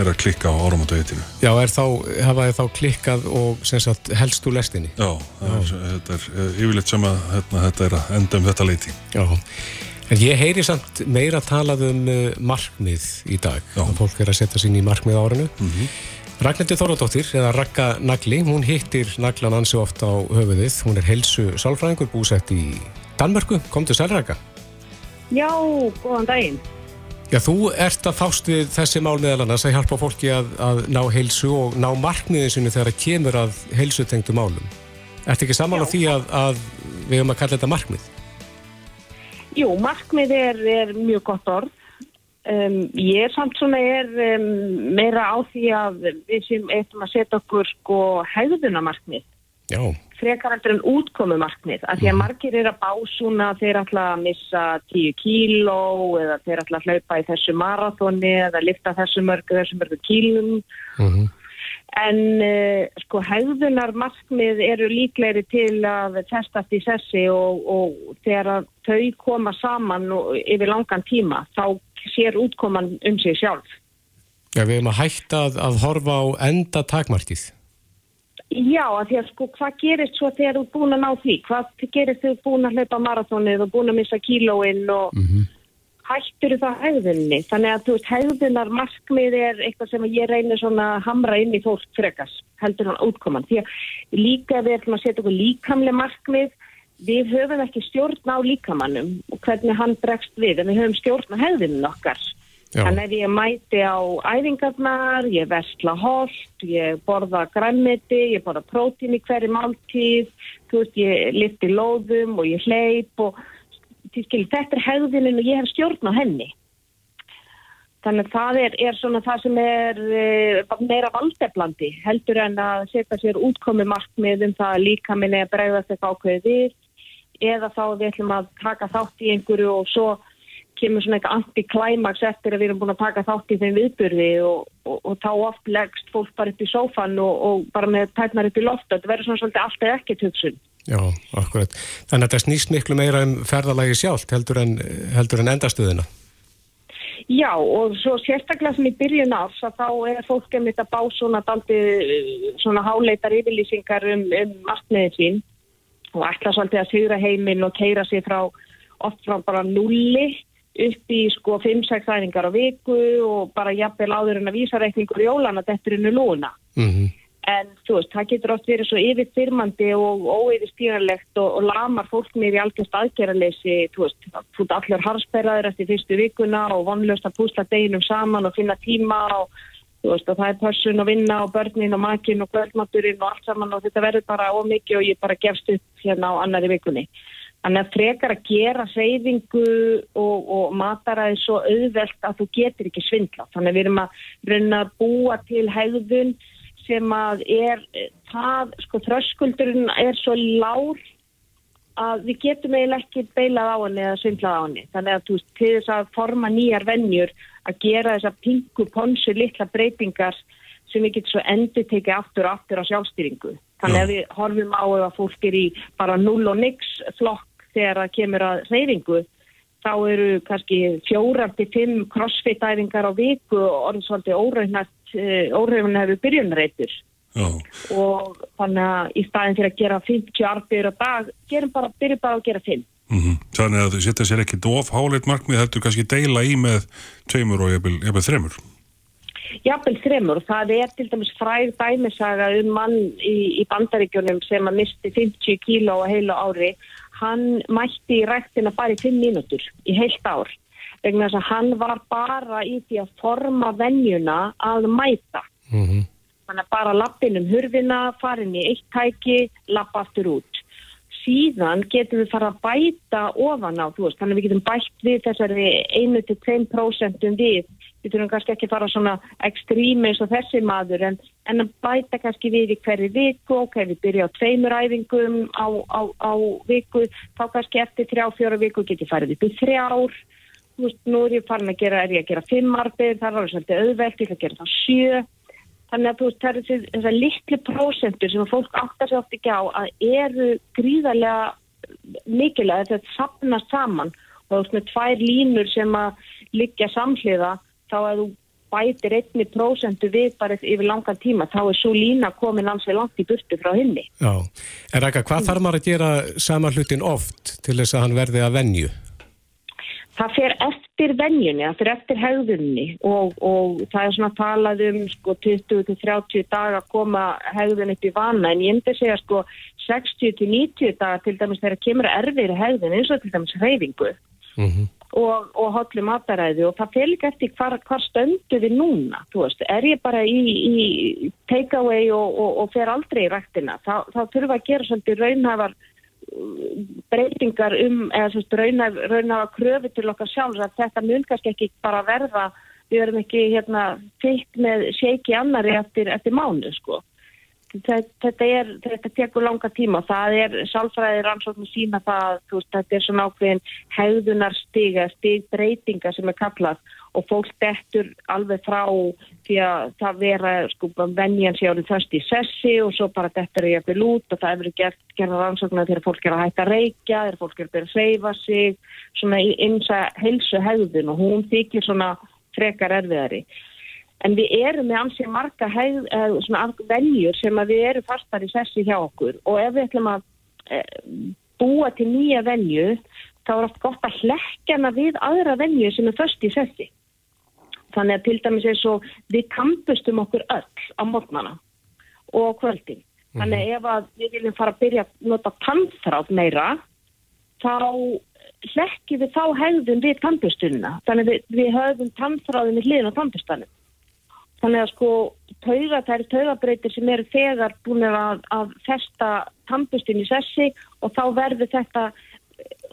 er að klikka á áramóta heitinu? Já, er þá, hafa þið þá klikkað og sem sagt helst úr lestinni? Já, það er, þetta er eh, yfirleitt sem að hérna, þetta er að enda um þetta leiti. Já, en ég heyri samt meira talað um uh, markmið í dag. Já. Að fólk er að setja sín í markmið á árinu. Mm Ragnhildur Þóradóttir, eða Ragga Nagli, hún hittir naglan ansi oft á höfuðið. Hún er helsu sálfræðingur búsett í Danmörku. Komdu sæl Ragga. Já, góðan daginn. Já, þú ert að fást við þessi mál meðal annars að hjálpa fólki að, að ná heilsu og ná markmiðin sinni þegar það kemur að heilsutengdu málum. Ertu ekki saman á því að, að við höfum að kalla þetta markmið? Jú, markmið er, er mjög gott orð Um, ég er samt svona er um, meira á því að við sem eitthvað að setja okkur sko hegðunamarknið Já, frekar heldur en útkomumarknið af því að margir er að básuna þeir ætla að missa 10 kíló eða þeir ætla að hlaupa í þessu marathoni eða lifta þessu mörgu þessu mörgu kílum mhm, en uh, sko hegðunar markmið eru líklegri til að testast í sessi og, og þegar þau koma saman yfir langan tíma þá sér útkoman um sig sjálf. Já, við erum að hætta að, að horfa á enda takmarkið. Já, af því að sko hvað gerist svo þegar þú er búin að ná því? Hvað gerist þegar þú er búin að hlaupa marathónið og búin að missa kílóinn og hættur það hegðunni? Þannig að þú veist, hegðunar markmið er eitthvað sem ég reynir svona að hamra inn í fólk frekas, heldur hann útkoman. Því að líka við ætlum að setja okkur líkamlega markmið, við höfum ekki stjórn á líkamannum og hvernig hann bregst við, en við höfum stjórn á hegðunum okkar. Þannig ef ég mæti á æfingarnar, ég vesla holt, ég borða græmmiti, ég borða prótín í hverju máltíð, veist, ég lifti lóðum og ég hleyp og skil, þetta er hegðunin og ég hef stjórn á henni. Þannig að það er, er svona það sem er uh, meira valdeflandi heldur en að setja sér útkomi markmið um það að líka minni að bregðast eitthvað ákveðið eða þá við ætlum að taka þátt í einhverju og svo kemur svona eitthvað anti-climax eftir að við erum búin að taka þátt í þeim viðburði og, og, og þá oft leggst fólk bara upp í sófan og, og bara með tætnar upp í loft þetta verður svona svolítið alltaf ekkert hugsun. Já, akkurat. Þannig að það snýst miklu meira um ferðalagi sjálft heldur en, heldur en endastöðina. Já og svo sérstaklega sem í byrjun að þá er fólk einmitt að bá svona daldi svona háleitar yfirlýsingar um, um markmiðin sín og ætla svolítið að sigra heiminn og keira sér frá oft frá bara nulli upp í sko 5-6 æfingar á viku og bara jafnvel áður en að vísa reikningur í jólana þetta er innu lúna. Mm En þú veist, það getur oft verið svo yfirfyrmandi og óyfirstýralegt og, og lamar fólk mér í algjörst aðgerraleysi, þú veist, þú veist, allir harsperraður eftir fyrstu vikuna og vonlöst að púsla deginum saman og finna tíma og þú veist, og það er pörsun og vinna og börnin og makin og kvöldmaturinn og allt saman og þetta verður bara ómikið og ég bara gefst upp hérna á annari vikunni. Þannig að frekar að gera reyfingu og, og mataræði svo auðvelt að þú getur ekki svindla. Þannig að við erum að reyna að búa til hegðun sem að er það, sko þröskuldurinn er svo lár að við getum eiginlega ekki beilað á henni eða svindlað á henni. Þannig að þú veist, til þess að forma nýjar vennjur að gera þessa pingu, ponsu, litla breytingar sem við getum svo endur tekið aftur og aftur á sjálfstýringu. Þannig að við horfum á að fólk er í bara null og nix flokk þegar það kemur að reyfingu þá eru kannski fjórar til fimm crossfit-æfingar á viku og orðið svolítið óraunhæft, óraunhæfu byrjunreitur Já, og þannig að í staðin fyrir að gera 50 arbyrður á dag, gerum bara, byrjum bara að gera 5. mm þannig að þau setja sér ekki of háleit markmið heldur kannski deila í með tveimur og jafnvel þremur. Jafnvel þremur og það er til dæmis fræð dæmisaga um mann í, í bandaríkjunum sem að misti 50 kíló á heilu ári. Hann mætti í rættina bara í 5 mínútur í heilt ár vegna þess að hann var bara í því að forma venjuna að mæta. -hmm. Þannig að bara lappin um hurfina, farin í eitt tæki, lappa aftur út. Síðan getum við fara að bæta ofan á, þú veist, þannig að við getum bætt við þessari 1-2% við. Við þurfum kannski ekki að fara svona ekstrími eins og þessi maður, en, en að bæta kannski við í hverju viku, ok, við byrja á tveimur æfingum á, á, á viku, þá kannski eftir þrjá-fjóra viku get ég farið upp í þrjár. Veist, nú er ég farin að gera, er ég að gera fimm arbið, það er alveg auðvelt, ég ætla að gera það sjö. Þannig að þú veist, það er þessar litlu prósentur sem fólk áttar sig oft ekki á að eru gríðarlega mikilvæg þetta sapnast saman og þú veist með tvær línur sem að liggja samhliða þá að þú bætir einni prósentu við bara yfir langan tíma þá er svo lína komin alls við langt í burtu frá henni. Já. En Rækka, hvað þarf maður að gera sama hlutin oft til þess að hann verði að venju? Það fer eftir venjunni, það fer eftir hegðunni og, og það er svona talað um sko 20-30 daga að koma hegðun upp í vana en ég myndi segja sko 60-90 daga til dæmis þegar kemur erfiðri hegðun eins og til dæmis reyfingu Mm og, og hotlu mataræði og það líka eftir hvar, hvar stöndu við núna, veist, er ég bara í, í take away og, og, og fer aldrei í rættina, þá, þá þurfum að gera svolítið raunhafar breytingar um, eða svo raun af kröfu til okkar sjálfs að þetta mun kannski ekki bara verða, við verðum ekki hérna fyrst með seiki annari eftir, eftir mánu sko. Þetta, er, þetta tekur langa tíma það er sálfræðir ansóknum sína það, veist, þetta er svona ákveðin hegðunarstiga, stigbreytinga sem er kallað og fólk dettur alveg frá því að það vera sko vennjan sé árið þörst í sessi og svo bara dettur ég eftir lút og það hefur gert gerða rannsóknar þegar fólk er að hætta að reykja, þegar fólk er að byrja að seifa sig, svona einsa helsu hegðun og hún þykir svona frekar erfiðari. En við erum með ansið marga hegð, eh, svona vennjur sem að við erum fastar í sessi hjá okkur og ef við ætlum að eh, búa til nýja vennju þá er oft gott að hlekkjana við aðra vennju sem er först í sessi. Þannig að til dæmis eins og við kampustum okkur öll á morgnana og kvöldin. Þannig að ef að við viljum fara að byrja að nota tannþráð meira, þá hlekkjum við þá hegðum við kampustunina. Þannig að við, við höfum tannþráðin í hliðin á kampustanum. Þannig að sko tauga, það eru taugabreitir sem eru þegar búin að, að festa kampustin í sessi og þá verður þetta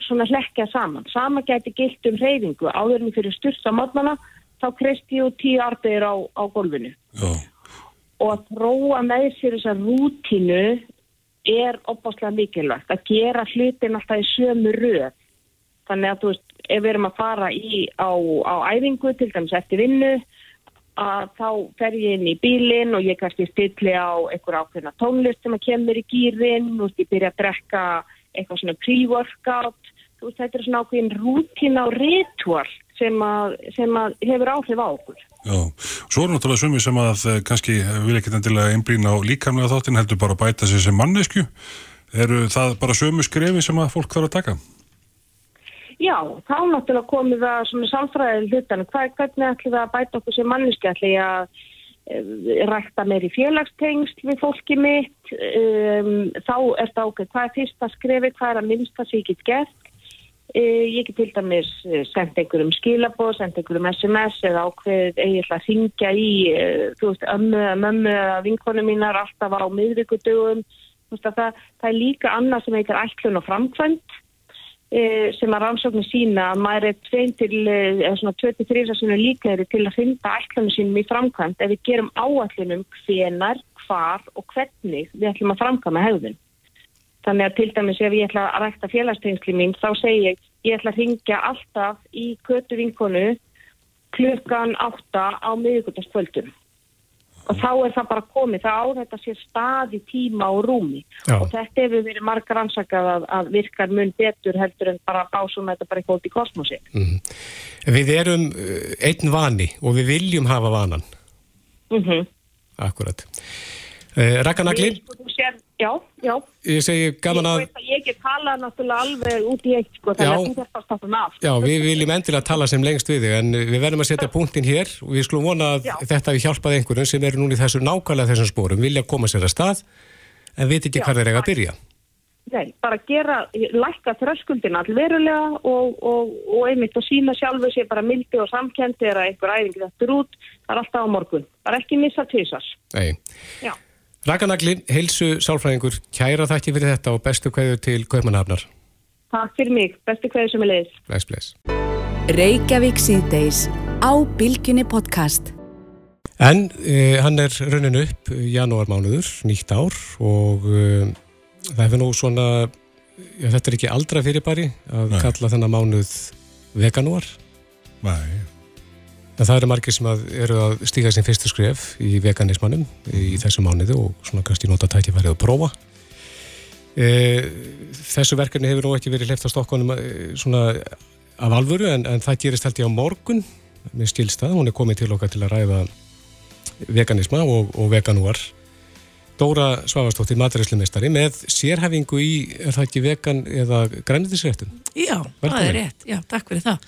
svona hlekkja saman. Sama gæti gilt um reyfingu áðurinn fyrir styrst á mótnana þá kristi út tíu arbeir á, á golfinu. Já. Og að þróa með sér þessa rútínu er opáslega mikilvægt. Að gera hlutin alltaf í sömu röð. Þannig að þú veist, ef við erum að fara í á, á æfingu, til dæmis eftir vinnu, að þá fer ég inn í bílinn og ég kannski stilli á einhver ákveðna tónlist sem að kemur í gýrin, veist, ég byrja að drekka eitthvað svona pre-workout, veist, þetta er svona ákveðin rútína og ritual sem að, sem að hefur áhrif á okkur. Já, svo er náttúrulega sumi sem að eh, kannski vil ekki endilega einblýna á líkamlega þáttin heldur bara að bæta sér sem mannesku. Eru það bara sömu skrefi sem að fólk þarf að taka? Já, þá náttúrulega komið það svona samfræðið hlutan. Hvað, hvernig ætlum við að bæta okkur sem mannesku? Ætlum ég að e, rækta meir í félagstengst við fólki mitt? Um, þá er það okkur, hvað er fyrsta skrefi? Hvað er að minnsta sem ég get gert? Eh, ég get til dæmis eh, sendt einhverjum skilabóð, sendt einhverjum SMS eða ákveðið eiginlega að ringja í, þú veist, ömmu, mömmu vinkonu mínar alltaf á miðvíkudögum. Það, það er líka annað sem heitir ætlun og framkvæmt sem að rannsóknir sína að maður er 23 sem er líklegri til að finna ætlunum sínum í framkvæmt ef við gerum áallunum hvenar, hvar og hvernig við ætlum að framkvæma hegðun. Þannig að til dæmis ef ég ætla að rækta félagstengsli mín þá segir ég ég ætla að ringja alltaf í kötu vinkonu klukkan átta á miðugutaskvöldum og þá er það bara komið, það á þetta sér staði tíma og rúmi Já. og þetta hefur verið margar ansakað að, að virkar mun betur heldur en bara ásum þetta bara eitthvað út í kosmosi. Mm -hmm. Við erum uh, einn vani og við viljum hafa vanan. Mm -hmm. Akkurat. Uh, Rækkanagli? Já, já. Ég segi gaman að... Ég, ég ekki tala náttúrulega alveg út í eitt, sko, þannig að þú þarfst að stoppa með allt. Já, við viljum endilega tala sem lengst við þig, en við verðum að setja punktin hér og við skulum vona að já. þetta við hjálpaði einhverjum sem eru núni þessu nákvæmlega þessum spórum, vilja koma sér að stað, en veit ekki já, hvað þeir eiga að byrja. Nei, bara gera, lækka þröskuldin allverulega og, og, og einmitt og sína sjálfu sér bara mildi og samkendi eða einhver æfingi þetta er út, það er alltaf á morgun. Bara ekki missa tvísas. Nei. Já. Rakanagli, heilsu sálfræðingur, kæra þakki fyrir þetta og bestu kveðu til Kaupmannhafnar. Takk fyrir mig, bestu kveðu sem er leiðis. Bless, bless. Reykjavík síðdeis á Bilginni podcast. En eh, hann er rauninu upp janúarmánuður, nýtt ár og eh, það hefur nú svona, já, þetta er ekki aldra fyrirbæri að Nei. kalla þennan mánuð veganúar. Nei, En það eru margir sem að eru að stíka sin fyrstu skref í veganismannum í þessu mánuðu og svona kannski nota tækifærið að prófa. E, þessu verkefni hefur nú ekki verið hleyft á stokkonum e, svona af alvöru en, en það gerist held ég á morgun með stílstað. Hún er komið til okkar til að ræða veganisma og, og veganúar. Dóra Svavastóttir, maturæslimestari, með sérhefingu í, er það ekki vegan eða grænletisréttum? Já, Velkomin. það er rétt. Já, takk fyrir það.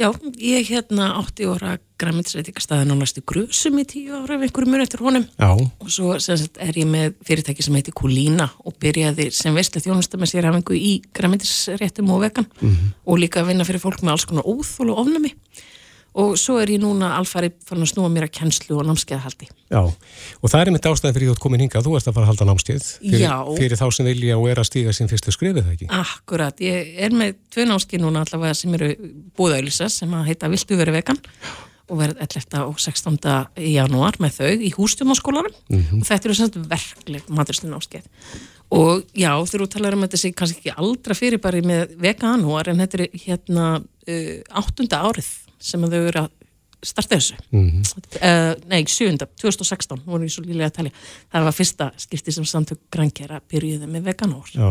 Já, ég hérna átti óra græmiðsreitingastæðin á næstu grusum í tíu ára ef einhverju mun eftir honum Já. og svo sagt, er ég með fyrirtæki sem heiti Kulína og byrjaði sem veistlega þjónusta með sér hafingu í græmiðsreitum og vegan mm -hmm. og líka að vinna fyrir fólk með alls konar óþól og ofnami og svo er ég núna alfari fann að snúa mér að kennslu og námskeiðahaldi. Já, og það er mitt ástæðan fyrir því að þú ert komin hingað, þú ert að fara að halda námskeið fyrir, fyrir þá sem vilja og er að stíga sín fyrstu skrifið það ekki. Akkurat, ég er með tvö námskeið núna allavega sem eru búðauðlisa sem að heita Viltu verið vegan og verð 11. og 16. janúar með þau í hústjómaskólanum og þetta eru semst verkleg maturslu námskeið og já, þú talar um þetta sé kannski ekki aldra fyrir bara með veganúar en þetta er hérna uh, áttunda árið sem þau eru að starta þessu. Mhm. uh, nei, sjönda, 2016 voru ég svo lílega að talja það var fyrsta skipti sem samtök grænkjara byrjuði með veganúar Já,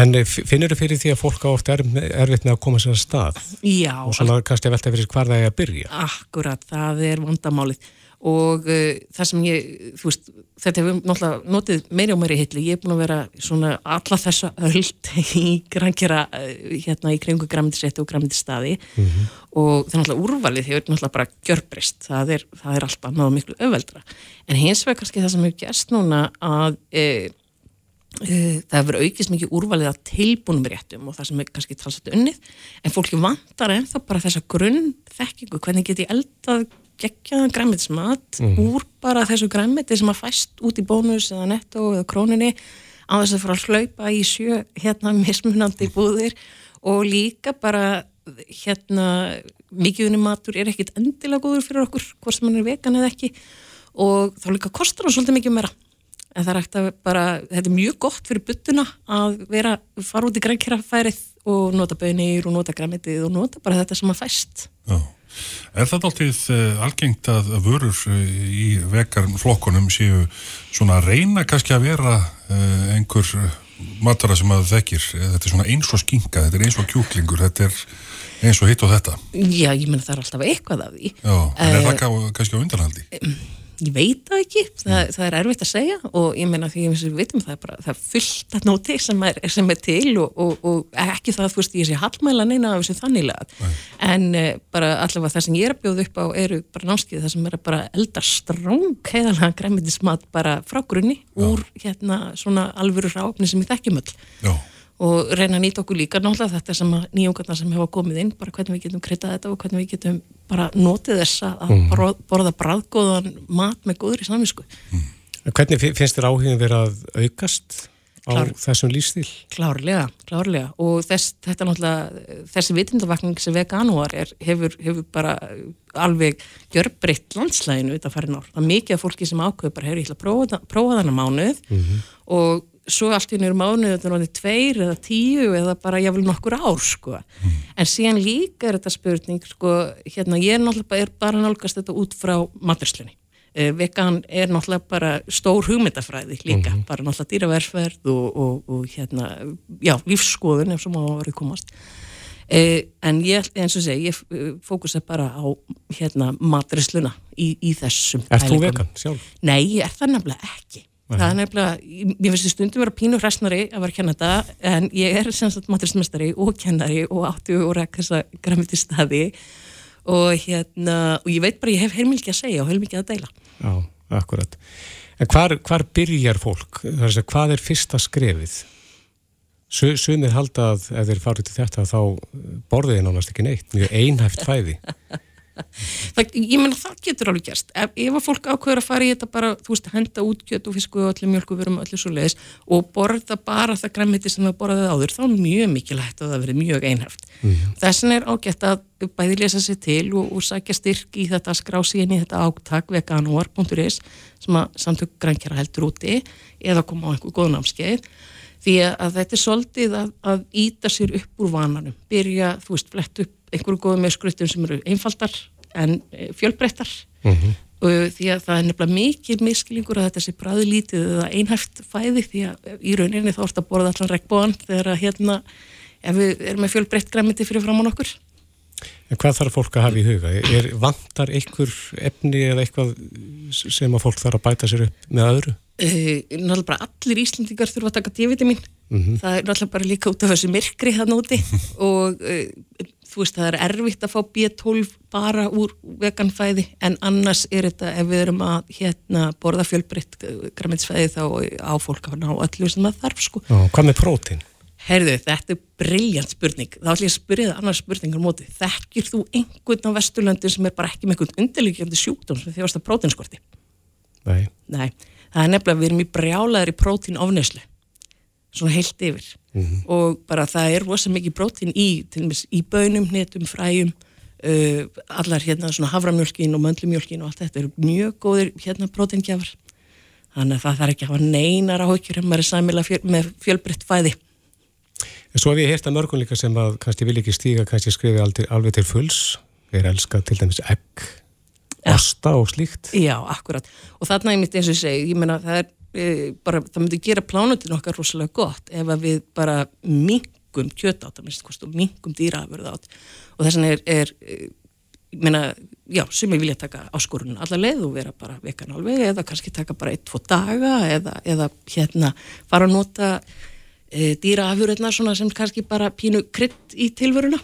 en finnur þú fyrir því að fólk á oft er, erfitt með að koma sér að stað? Já, og svona kannski að velta fyrir hvar það er að byrja? Akkurat, það er vandamálið og uh, það sem ég, þú veist, þetta hefur náttúrulega notið meiri og meiri hitli, ég er búin að vera svona alla þessa öld í grænkjara, uh, hérna í kringu græmyndisrétti og græmyndisstaði og það er náttúrulega úrvalið hefur náttúrulega bara gjörbreyst, það er, það er alltaf náðu miklu öðveldra, en hins vegar kannski það sem hefur gerst núna að uh, Uh, það hefur aukist mikið úrvalið að tilbúnum réttum og það sem er kannski talsett unnið. En fólki vantar ennþá bara þessa grunn þekkingu, hvernig get ég eldað geggjaðan græmitismat úr bara þessu græmiti sem að fæst út í bónus eða netto eða króninni á þess að fara að hlaupa í sjö hérna mismunandi búðir og líka bara hérna mikið unni matur er ekkit endilega góður fyrir okkur hvort sem hann er vegan eða ekki og þá líka kostar hann svolítið mikið meira. En það er ekkert að bara, þetta er mjög gott fyrir buttuna að vera, fara út í grænkjærafærið og nota bönir og nota græmitið og nota bara þetta sem að fæst. Já. Er það alltið uh, algengt að vörur uh, í vegarflokkunum séu svona að reyna kannski að vera uh, einhver matara sem að þekkir, þetta er svona eins og skinka, þetta er eins og kjúklingur, þetta er eins og hitt og þetta. Já, ég menna það er alltaf eitthvað af því Já, en er Eh, það kannski á undanhaldi? Ég veit það ekki, það, það er erfitt að segja og ég meina því að við veitum það er bara það er fullt að nóti sem er, sem er til og, og, og ekki það að þú veist ég sé hallmæla neina af þessu þannilega en uh, bara allavega það sem ég er að bjóða upp á eru bara námskið það sem er bara elda stráng heiðalega græmitismat bara frá grunni úr hérna svona alvöru ráfni sem ég þekkjum öll. Já, og reyna að nýta okkur líka náttúrulega þetta sem að nýjungarna sem hefa komið inn bara hvernig við getum kryttað þetta og hvernig við getum bara notið þess að mm. borða bræðgóðan mat með góður í saminsku En Hvernig fi- finnst þér áhugin verið að aukast á Klár. þessum lífstíl? klárlega, klárlega og þess, þetta náttúrulega þessi vitundavakning sem veganúar er hefur, hefur bara alveg gjörbreytt landslæginu þetta farin ár, það er mikið af fólki sem ákveður bara, hefur ég ætla að prófa, prófa þennan mánuð og svo allt í einu eru mánuð þetta er náttúrulega tveir eða tíu eða bara jáfnvel nokkur ár sko en síðan líka er þetta spurning sko, hérna ég er náttúrulega bara, er bara nálgast þetta út frá maturslunni Eh, vegan er náttúrulega bara stór hugmyndafræði líka, bara náttúrulega dýraverfverð og, og, og hérna, já, lífsskoðun ef svo má að verið komast. Eh, en ég, eins og segi, ég eh, fókusa bara á hérna matrisluna í, í þessum. Ert þú vegan sjálf? Nei, ég er það nefnilega ekki. Það er nefnilega, mér finnst stundum vera pínu hræstnari að vera að kenna þetta, en ég er sem sagt matrismestari og kennari og áttu og rekk þessa græmiti staði og hérna, og ég veit bara, ég hef heilmikið að segja og heilmikið að deila. Já, akkurat. En hvar, hvar byrjar fólk? Er Hvað er fyrsta skrefið? Su- Sumir halda að ef þeir farið til þetta þá borðið þið nánast ekki neitt, mjög einhæft fæði. það, ég meina það getur alveg gerst. Ef, ef að fólk ákveður að fara í þetta bara þú veist, henda út kjöt og fisku og allir mjölku verum allir svo leiðis og borða bara það græmiti sem það borðaði áður þá er mjög mikilvægt að það verið mjög einhæft. Mm. þessin er ágætt að bæði lesa sér til og, og sækja styrk í þetta skrá síðan í þetta áttak veganúar.is sem að samtök grænkjara heldur úti eða koma á einhver góðnámskeið því að þetta er svolítið að, að íta sér upp úr vananum byrja, þú veist, flett upp einhverju góðum með skruttum sem eru einfaldar en eh, fjölbreyttar. Og því að það er nefnilega mikil miskilingur að þetta sé bræðlítið eða einhæft fæði því að í rauninni þá ertu að borða allan regnbóðan þegar að hérna ef við erum með fjölbreytt græmiti fyrir framann okkur. En hvað þarf fólk að hafa í huga? Er vantar einhver efni eða eitthvað sem að fólk þarf að bæta sér upp með öðru? uh, náttúrulega bara allir Íslendingar þurfa að taka D-vitamin. Það er náttúrulega bara líka út af þessu myrkri það nóti og uh, þú veist það er erfitt að fá B12 bara úr veganfæði en annars er þetta ef við erum að hérna borða fjölbreytt græminsfæði þá á fólk að ná öllu sem það þarf sko Já, hvað með prótín? Herðu, þetta er brilljant spurning. Þá ætlum ég að spyrja það annars spurningar móti. Þekkir þú einhvern á Vesturlöndin sem er bara ekki með einhvern undirleikjandi sjúkdóm sem þjóðast að prótinskorti? Nei. Nei, það er nefnilega, við erum í brjálaður í prótín ofneslu. Svona heilt yfir. Mhm. Og bara það er rosa mikið prótín í, til dæmis í bönum, hnetum, fræjum, uh, allar hérna svona havramjölkin og möndlumjölkin og allt þetta eru mjög góðir hérna prótíngjafar. Þannig að það þarf ekki að hafa neinar áhyggjur ef maður er sæmilega fjöl, með fjölbreytt fæði. En svo hef ég heyrt að mörgum líka sem að kannski vil ekki stíga, kannski skrifi alveg, alveg til fulls. Við erum elskað til dæmis egg, osta og slíkt. Já, akkurat. Og þarna ég mitt eins og segi, ég meina það er bara, það myndi gera plánutin okkar rosalega gott ef að við bara mingum kjöt át, að minnst kost, og mingum dýraafurð át. Og þess vegna er, er meina, já, sem ég vilja taka áskorunum allar leið og vera bara vekan alveg eða kannski taka bara eitt, tvo daga eða, eða hérna fara að nota e, dýraafurðnar svona sem kannski bara pínu krydd í tilvöruna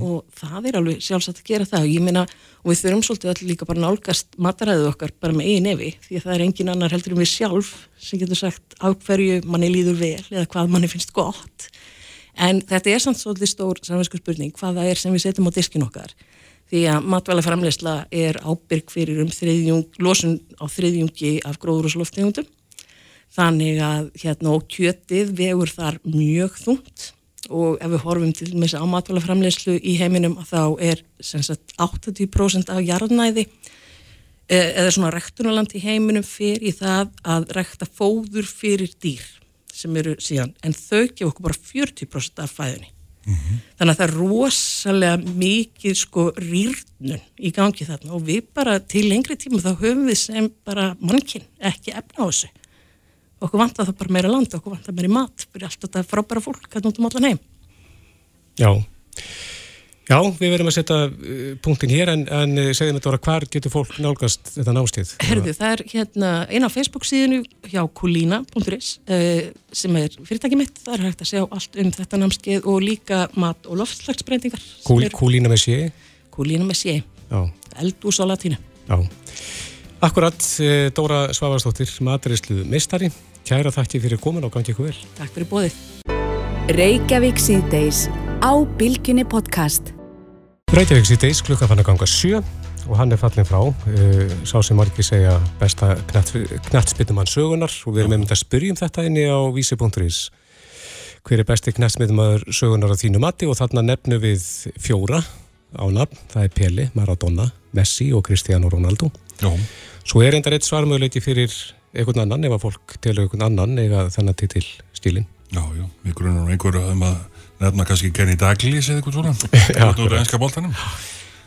og það er alveg sjálfsagt að gera það. Og ég meina, og við þurfum svolítið allir líka bara nálgast mataræðið okkar bara með eigin nefi því að það er engin annar heldur en við sjálf sem getur sagt á hverju manni líður vel eða hvað manni finnst gott. En þetta er samt svolítið stór samvinsku spurning hvað það er sem við setjum á diskin okkar. Því að matvæla framleysla er ábyrg fyrir um þriðjung, losun á þriðjungi af gróðurúsloftegundum þannig að hérna og kjötið vegur þar mjög þungt og ef við horfum til með þess að ámatvæla framleyslu í heiminum þá er sem sagt 80% af jarðnæði eh, eða svona rektunarland í heiminum fyrir í það að rekta fóður fyrir dýr sem eru síðan, en þau gefa okkur bara 40% af fæðunni. Þannig að það er rosalega mikið sko rýrnun í gangi þarna og við bara til lengri tíma þá höfum við sem bara mannkinn ekki efna á þessu. Okkur vantar það bara meira land, okkur vantar meira mat fyrir allt þetta frábæra fólk, hvernig út um allan heim. Já. Já, við verðum að setja uh, punktin hér en, en uh, segðum þetta voru hvar getur fólk nálgast þetta nástið? Herðu, það er hérna eina á Facebook síðinu hjá kulina.is uh, sem er fyrirtæki mitt, það er hægt að sjá allt um þetta námskeið og líka mat- og loftslagsbreytingar. er kúlína með sé? Kulina með sé, Já, eldús á latínu. já. Akkurat, uh, Dóra Svavarsdóttir, maturislu meistari. Kæra þakki fyrir komin og gangi ykkur vel. Takk fyrir bóðið. Reykjavík síðdeis á Bilginni podcast. Reykjavík síðdeis, klukka fann að ganga sjö og hann er fallin frá. Uh, sá sem margir segja besta knattspittumann sögunar og við erum einmitt að spyrja um þetta inni á vísi.is. Hver er besti knattspittumann sögunar á þínu mati og þarna nefnu við fjóra á nafn. Það er Pele, Maradona, Messi og Cristiano Ronaldo. Já, Svo er reyndar eitt svarmöðuleiki fyrir einhvern annan ef að fólk telur einhvern annan eða þennan titil stílin. já, já, við grunum einhverju um að nefna kannski Kenny Dalglish eða eitthvað svona. Já, úr enska boltanum.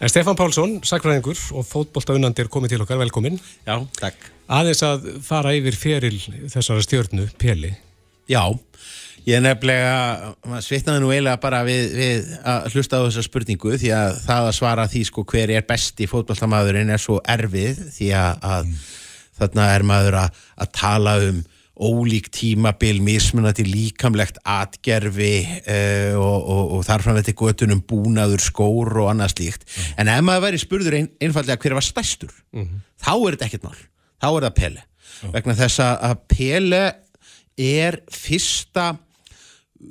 En Stefán Pálsson, sakfræðingur og fótboltaunandi er komið til okkar, velkomin. Já, takk. Aðeins að fara yfir feril þessara stjörnu, Peli. Já, ég er nefnilega, maður svitnaði nú eiginlega bara við, við að hlusta á þessa spurningu því að það að svara því sko hver er besti fótballtamaðurinn er svo erfið því að, að þarna er maður að, að tala um ólík tímabil, mismunandi líkamlegt atgerfi uh, og, og, og þarfram þetta göttunum búnaður, skór og annað slíkt. En ef maður væri spurður ein, einfallega hver var stærstur, þá er þetta ekkert mál. Þá er það Pele. Vegna þess að Pele er fyrsta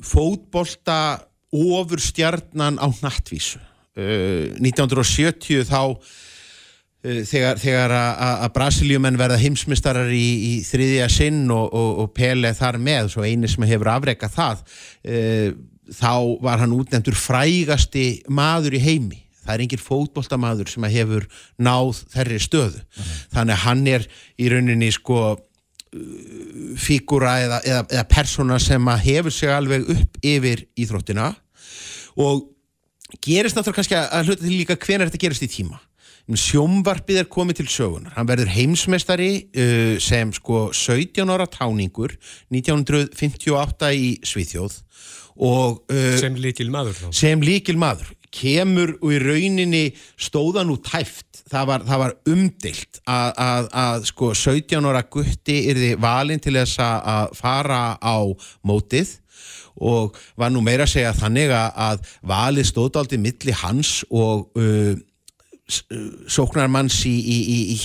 fótbolta ofurstjarnan á nattvísu. Uh, 1970 þá uh, þegar, þegar að- Brasilíumenn verða heimsmystarar í, í þriðja sinn og, og, og Pele þar með, svo eini sem hefur afrekað það, uh, þá var hann útnefndur frægasti maður í heimi. Það er engin fótboltamaður sem hefur náð þerri stöðu. Þannig að hann er í rauninni sko fígúra eða, eða, eða persóna sem að hefur sig alveg upp yfir íþróttina og gerist náttúrulega kannski að, hluta til líka hvenær þetta gerist í tíma. Sjómvarpið er komið til sögunar hann verður heimsmeistari uh, sem sko 17 ára táningur 1958 í Svíþjóð og uh, Sem líkil maður þá. sem líkil maður kemur og í rauninni stóðan út tæft. Það var, það var umdilt að, að, að sko 17 ára gutti yrði valinn til þess að- fara á mótið og var nú meira að segja þannig að, valið stóðdaldi milli hans og uh, uh, sóknarmanns í, í, í, í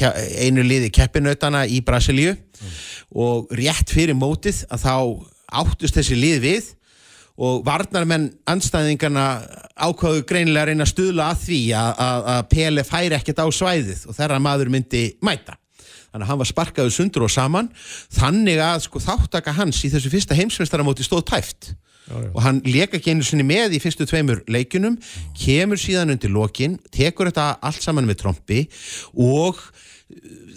einu liði keppinautana í Brasilíu. Og rétt fyrir mótið að þá áttust þessi lið við og varnarmenn anstæðingarna ákvaðu greinilega að reyna að stuðla að því að, að, að Pele færi ekkert á svæðið og þeirra maður myndi mæta. Þannig að hann var sparkaður sundur og saman. Þannig að sko þáttaka hans í þessu fyrsta heimsmeistaramóti stóð tæft Já, já. og hann leka ekki einu sinni með í fyrstu tveimur leikunum, kemur síðan undir lokin, tekur þetta allt saman með trombi og uh,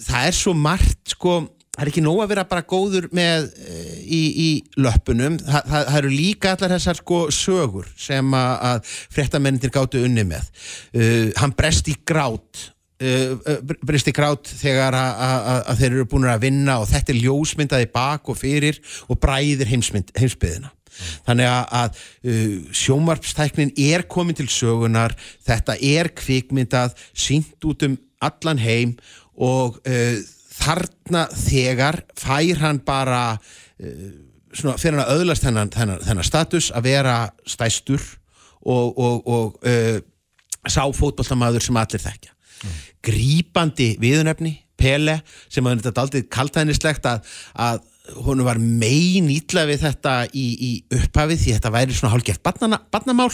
það er svo margt sko, það er ekki nóg að vera bara góður með uh, í, í löppunum, Þa, það, það eru líka allar þessar sko sögur sem að, að fréttamennindir gáttu unni með. Uh, hann brest í grát uh, uh, brist í grát þegar að, að, að þeir eru búin að vinna og þetta er ljósmyndaði bak og fyrir og bræðir heimsbyðina þannig að, uh, sjómarpstæknin er komin til sögunar þetta er kvikmyndað sínt út um allan heim og uh, þarna þegar fær hann bara uh, svona, fyrir að öðlast þennan, þennan, þennan status að vera stæstur og, og, og uh, sá fótballtamaður sem allir þekkja. Grípandi viðunefni Pele sem að þetta aldrei kaltæðnislegt að, að hún var megin ítla við þetta í, í upphafið því þetta væri svona barnana, barnamál.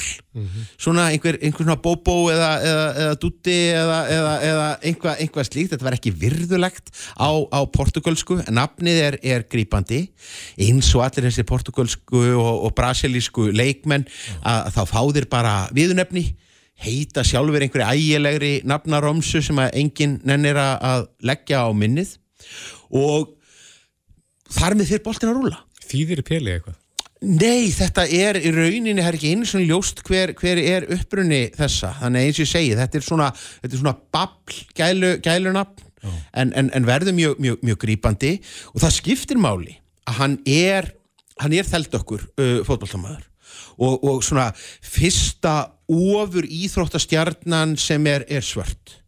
Svona einhver, einhver svona bóbó eða, eða, eða dutti eða, eða, eða einhvað, einhvað slíkt. Þetta var ekki virðulegt á, á portugalsku en nafnið er, er grípandi. Eins og allir þessi portugalsku og, og brasilísku leikmenn að, að þá fá þér bara viðunefni heita sjálfur einhverju ægilegri nafnaromsu sem að enginn nennir að leggja á minnið. Og þar með fyrir boltin að rúla Þýðir Peli eitthvað? Nei, þetta er í rauninni, það er ekki einu svona ljóst hver, hver er upprunni þessa. Þannig eins og ég segi, þetta er svona þetta er svona babl, gælu, gælunafn en, en, en verður mjög, mjög, mjög grípandi. Og það skiptir máli að hann er hann er þeld okkur uh, fótballtamaður og, og svona fyrsta ofur íþróttastjarnan sem er, er svört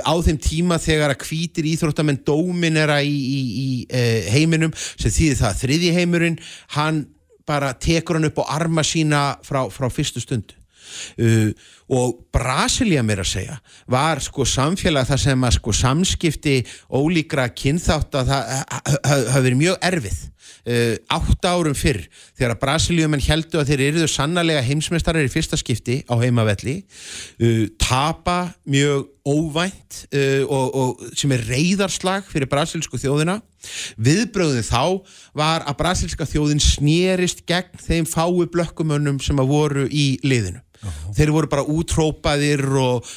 á þeim tíma þegar að hvítir íþróttamenn dóminera í, í, í uh, heiminum sem þýðir það að þriði heimurinn hann bara tekur hann upp á arma sína frá, frá fyrstu stundu. Uh, og Brasilia mér að segja var sko samfélag þar sem að sko samskipti ólíkra kynþátt að það hafi verið mjög erfið. Uh, átta árum fyrr þegar að Brasiliumenn heldu að þeir eruðu sannarlega heimsmeistarar í fyrsta skipti á heimavelli uh, tapa mjög óvænt uh, og, og sem er reyðarslag fyrir brasilsku þjóðina. Viðbröðin þá var að brasilska þjóðin snerist gegn þeim fái blökkumönnum sem að voru í liðinu. Þeir voru bara útrópaðir og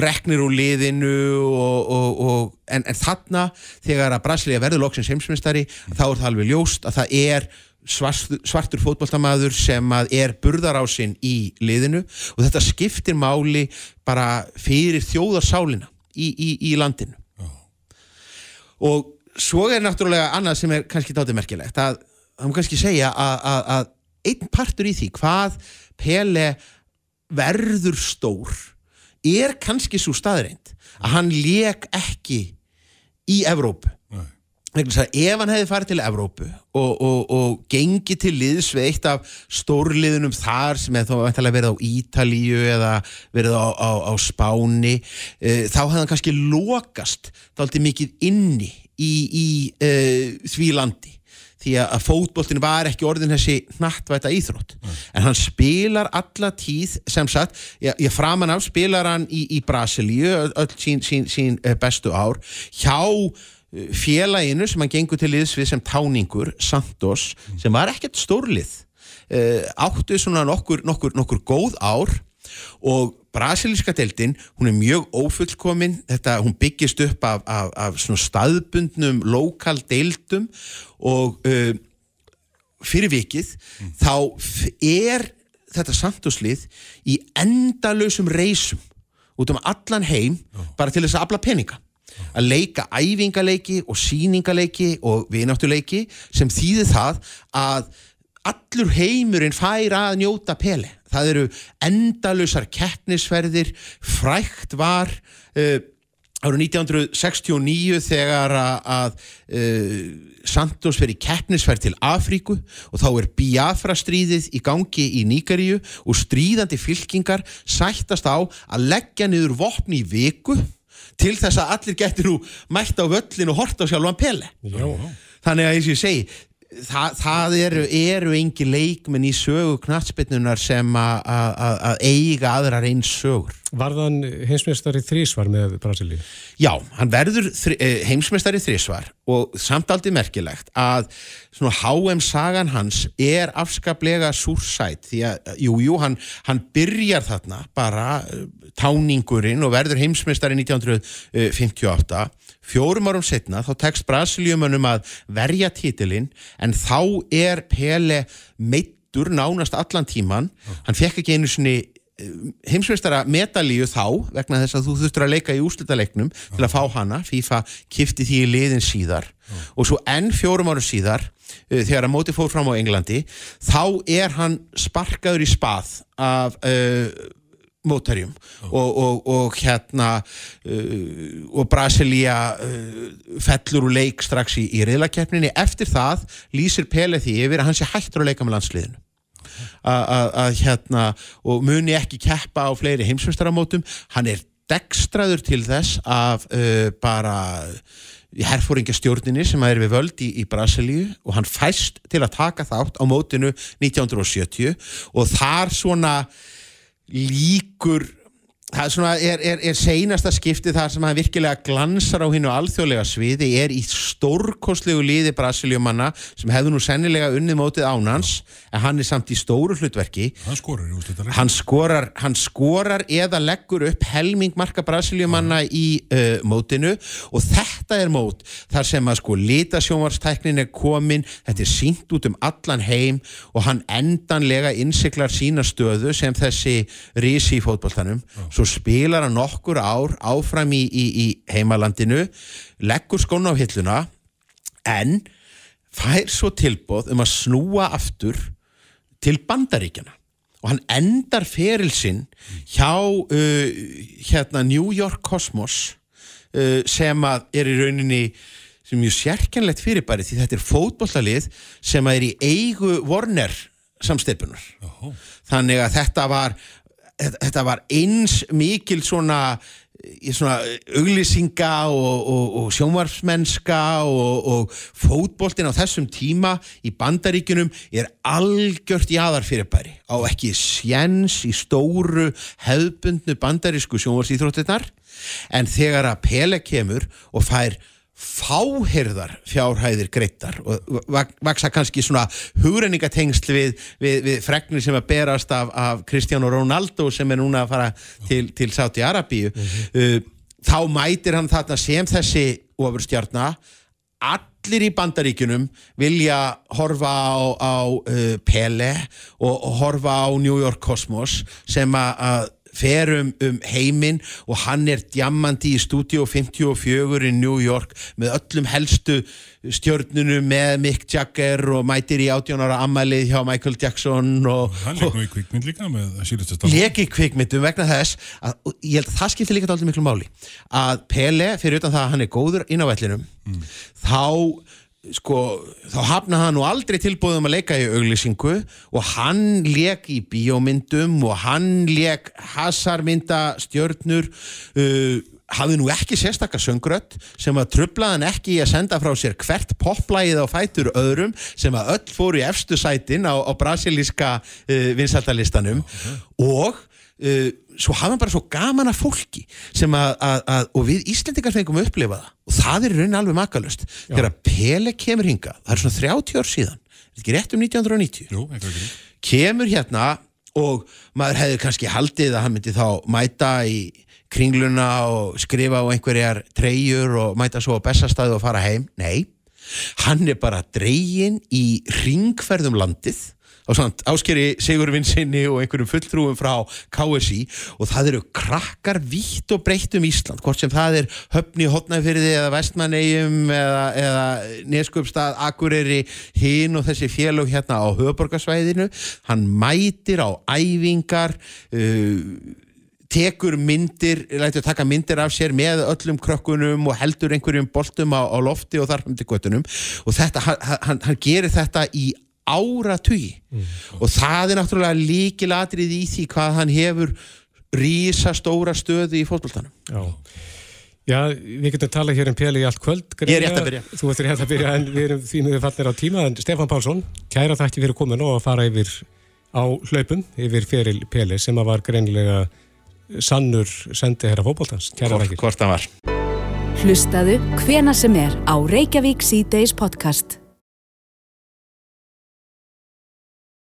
reknir úr liðinu og, og, og, en, en þarna þegar að Brasilia verður loksins heimsmyndstari þá er það alveg ljóst að það er svartur, svartur fótballtamaður sem er burðarásinn í liðinu og þetta skiptir máli bara fyrir þjóðarsálina í, í, í landinu. Og svo er náttúrulega annað sem er kannski dátið merkilegt að það má kannski segja að, að, að einn partur í því hvað Pele verður stór er kannski svo staðreind að hann lék ekki í Evrópu. Ef hann hefði farið til Evrópu og, og, og gengi til liðs við eitt af stórliðunum þar sem hefði þá verið á Ítalíu eða verið á, á, á Spáni e, þá hefði hann kannski lokast dálítið mikið inni í, í e, því landi því að fótboltin var ekki orðin þessi hnattvæta íþrótt. En hann spilar alla tíð sem sagt, ég, ég framan af spilar hann í, í Brasilíu öll, sín, sín, sín eh, bestu ár. Hjá eh, félaginu sem hann gengur til liðs við sem táningur Santos, sem var ekkert stórlið uh, áttu svona nokkur, nokkur, nokkur góð ár og brasilíska deildin hún er mjög ófullkomin. Þetta, hún byggist upp af, af, af svona staðbundnum lokal deildum og uh, fyrir vikið þá f- er þetta samtóslið í endalausum reysum út um allan heim bara til þess að afla peninga. Að leika æfingaleiki og sýningaleiki og vináttuleiki sem þýðir það að allur heimurinn fær að njóta peli. Það eru endalusar keppnisferðir, frækt var uh, árið 1969 þegar að, að uh, Santos fer í keppnisferð til Afríku og þá er Biafra stríðið í gangi í Níkaríu og stríðandi fylkingar sættast á að leggja niður vopni í viku til þess að allir getur nú mætt á völlin og hort á sjálfan peli Já. þannig að eins og ég segi það, það eru, eru engi leikmenn í sögu knatsbyrnunar sem að- eiga aðrar eins sögur Varðan heimsmeistari þrísvar með Brasilíu? Já, hann verður þri, eh, heimsmeistari þrísvar og samt aldrei merkilegt að HM-sagan hans er afskaplega súrsætt því að, jú, jú, hann, hann byrjar þarna bara eh, táningurinn og verður heimsmeistari 1958 fjórum árum setna þá tekst Brasilíumönnum að verja titilinn en þá er Pele meittur nánast allan tíman hann fekk ekki einu sinni heimsveistara medalíu þá vegna þess að þú þurftur að leika í úrslitaleiknum til að fá hana, FIFA kifti því í liðin síðar. Og svo enn fjórum árum síðar uh, þegar að móti fór fram á Englandi þá er hann sparkaður í spað af uh, mótarjum og, og, og hérna uh, og Brasilia uh, fellur úr leik strax í, í reyðlakeppninni eftir það lýsir Pele því yfir að hann sé hættur að leika með landsliðinu. Að hérna og muni ekki keppa á fleiri heimsveistaramótum hann er dekstraður til þess af uh, bara herfóringastjórninni sem er við völd í, í Brasilíu og hann fæst til að taka þátt á mótinu 1970 og þar svona líkur það svona er, er, er seinasta skipti þar sem hann virkilega glansar á hinn og alþjóðlega sviði er í stórkostlegu liði Brasilíumanna sem hefðu nú sennilega unnið mótið ánans en hann er samt í stóru hlutverki. Hann skorar hann skorar, hann skorar eða leggur upp helming marka Brasilíumanna í uh, mótinu og þetta er mót þar sem að sko litasjónvarstæknin er komin, þetta er sínt út um allan heim og hann endanlega innsiklar sína stöðu sem þessi risi í fótboltanum svo spilar hann nokkur ár áfram í, í, í heimalandinu leggur skóna á hilluna en fær svo tilbóð um að snúa aftur til bandaríkjana og hann endar ferilsinn hjá uh, hérna New York Cosmos uh, sem að er í rauninni sem mjög sérkennlegt fyrirbæri því þetta er fótbollalið sem er í eigu Warner samsteipunar þannig að þetta var þetta, var eins mikil svona í svona auglýsinga og, og, og sjónvarpsmennska og, og fótboltin á þessum tíma í bandaríkunum er algjört jáðar fyrirbæri á ekki sjens í stóru hefðbundnu bandarísku sjónvarsýþróttirnar en þegar að Pele kemur og fær fáherðar fjárhæðir greittar og vak- vaksa kannski svona hugrenningatengsl við, við, við fregnir sem að berast af, af Cristiano Ronaldo sem er núna að fara til, til Saudi Arabíu uh, þá mætir hann þarna sem þessi ofurstjarnar allir í bandaríkunum vilja horfa á, á uh, Pele og horfa á New York Cosmos sem að- að fer um, heiminn og hann er djammandi í stúdíu 54 í New York með öllum helstu stjörnunum með Mick Jagger og mætir í 18 ára ammælið hjá Michael Jackson og, Hann leik nú í kvikmynd líka með síðustu stafn leki kvikmyndum vegna þess að, og ég held að það skiptir líka dálítið miklu máli að Pele, fyrir utan það að hann er góður inn á vellinum þá sko, þá hafna hann nú aldrei tilbúðum að leika í auglýsingu og hann leik í bíómyndum og hann leik hasarmynda stjörnur uh, hafði nú ekki sérstakka söngrött sem að trublaði hann ekki í að senda frá sér hvert poplægið á fætur öðrum sem að öll fóru í efstu sætin á, á brasilíska uh, vinsaldalistanum og uh, svo hafa hann bara svo gaman að fólki sem að, að, að og við Íslendingar fengum að upplifa það. Og það er í rauninni alveg makalust þegar Pele kemur hingað, það er svona 30 ár síðan er þetta ekki rétt um 1990 Jú, eitthvað ekki kemur hérna og maður hefði kannski haldið að hann myndi þá mæta í kringluna og skrifa á einhverjar treyjur og mæta svo á bestastæðu og fara heim. Nei, hann er bara dregin í ringferðum landið áskeri Sigurvinn sinni og einhverjum fulltrúum frá KSI og það eru krakkar vítt og breytt um Ísland, hvort sem það er höfni hotnafyrði eða vestmannegjum eða, eða neskupstað Akureyri, hinn og þessi félög hérna á höfuborgarsvæðinu hann mætir á æfingar uh, tekur myndir, lætur taka myndir af sér með öllum krökkunum og heldur einhverjum boltum á, á lofti og þarfum til göttunum og þetta, hann, hann, hann gerir þetta í áratugi og það er náttúrulega líkilatrið í því hvað hann hefur rísa stóra stöðu í fótboltanum Já. Já, við getum talað hér um Peli í allt kvöld. Ég er rétt að byrja. Þú ert rétt að byrja en við erum því miður fallir á tíma. En Stefán Pálsson, kæra þætti fyrir komin og að fara yfir á hlaupum, yfir feril Peli sem að var greinilega sannur sendi herra fókbóltans. Kæra þætti. Hvort það var. Hlustaðu hvena sem er á Reykjavík C-Days podcast.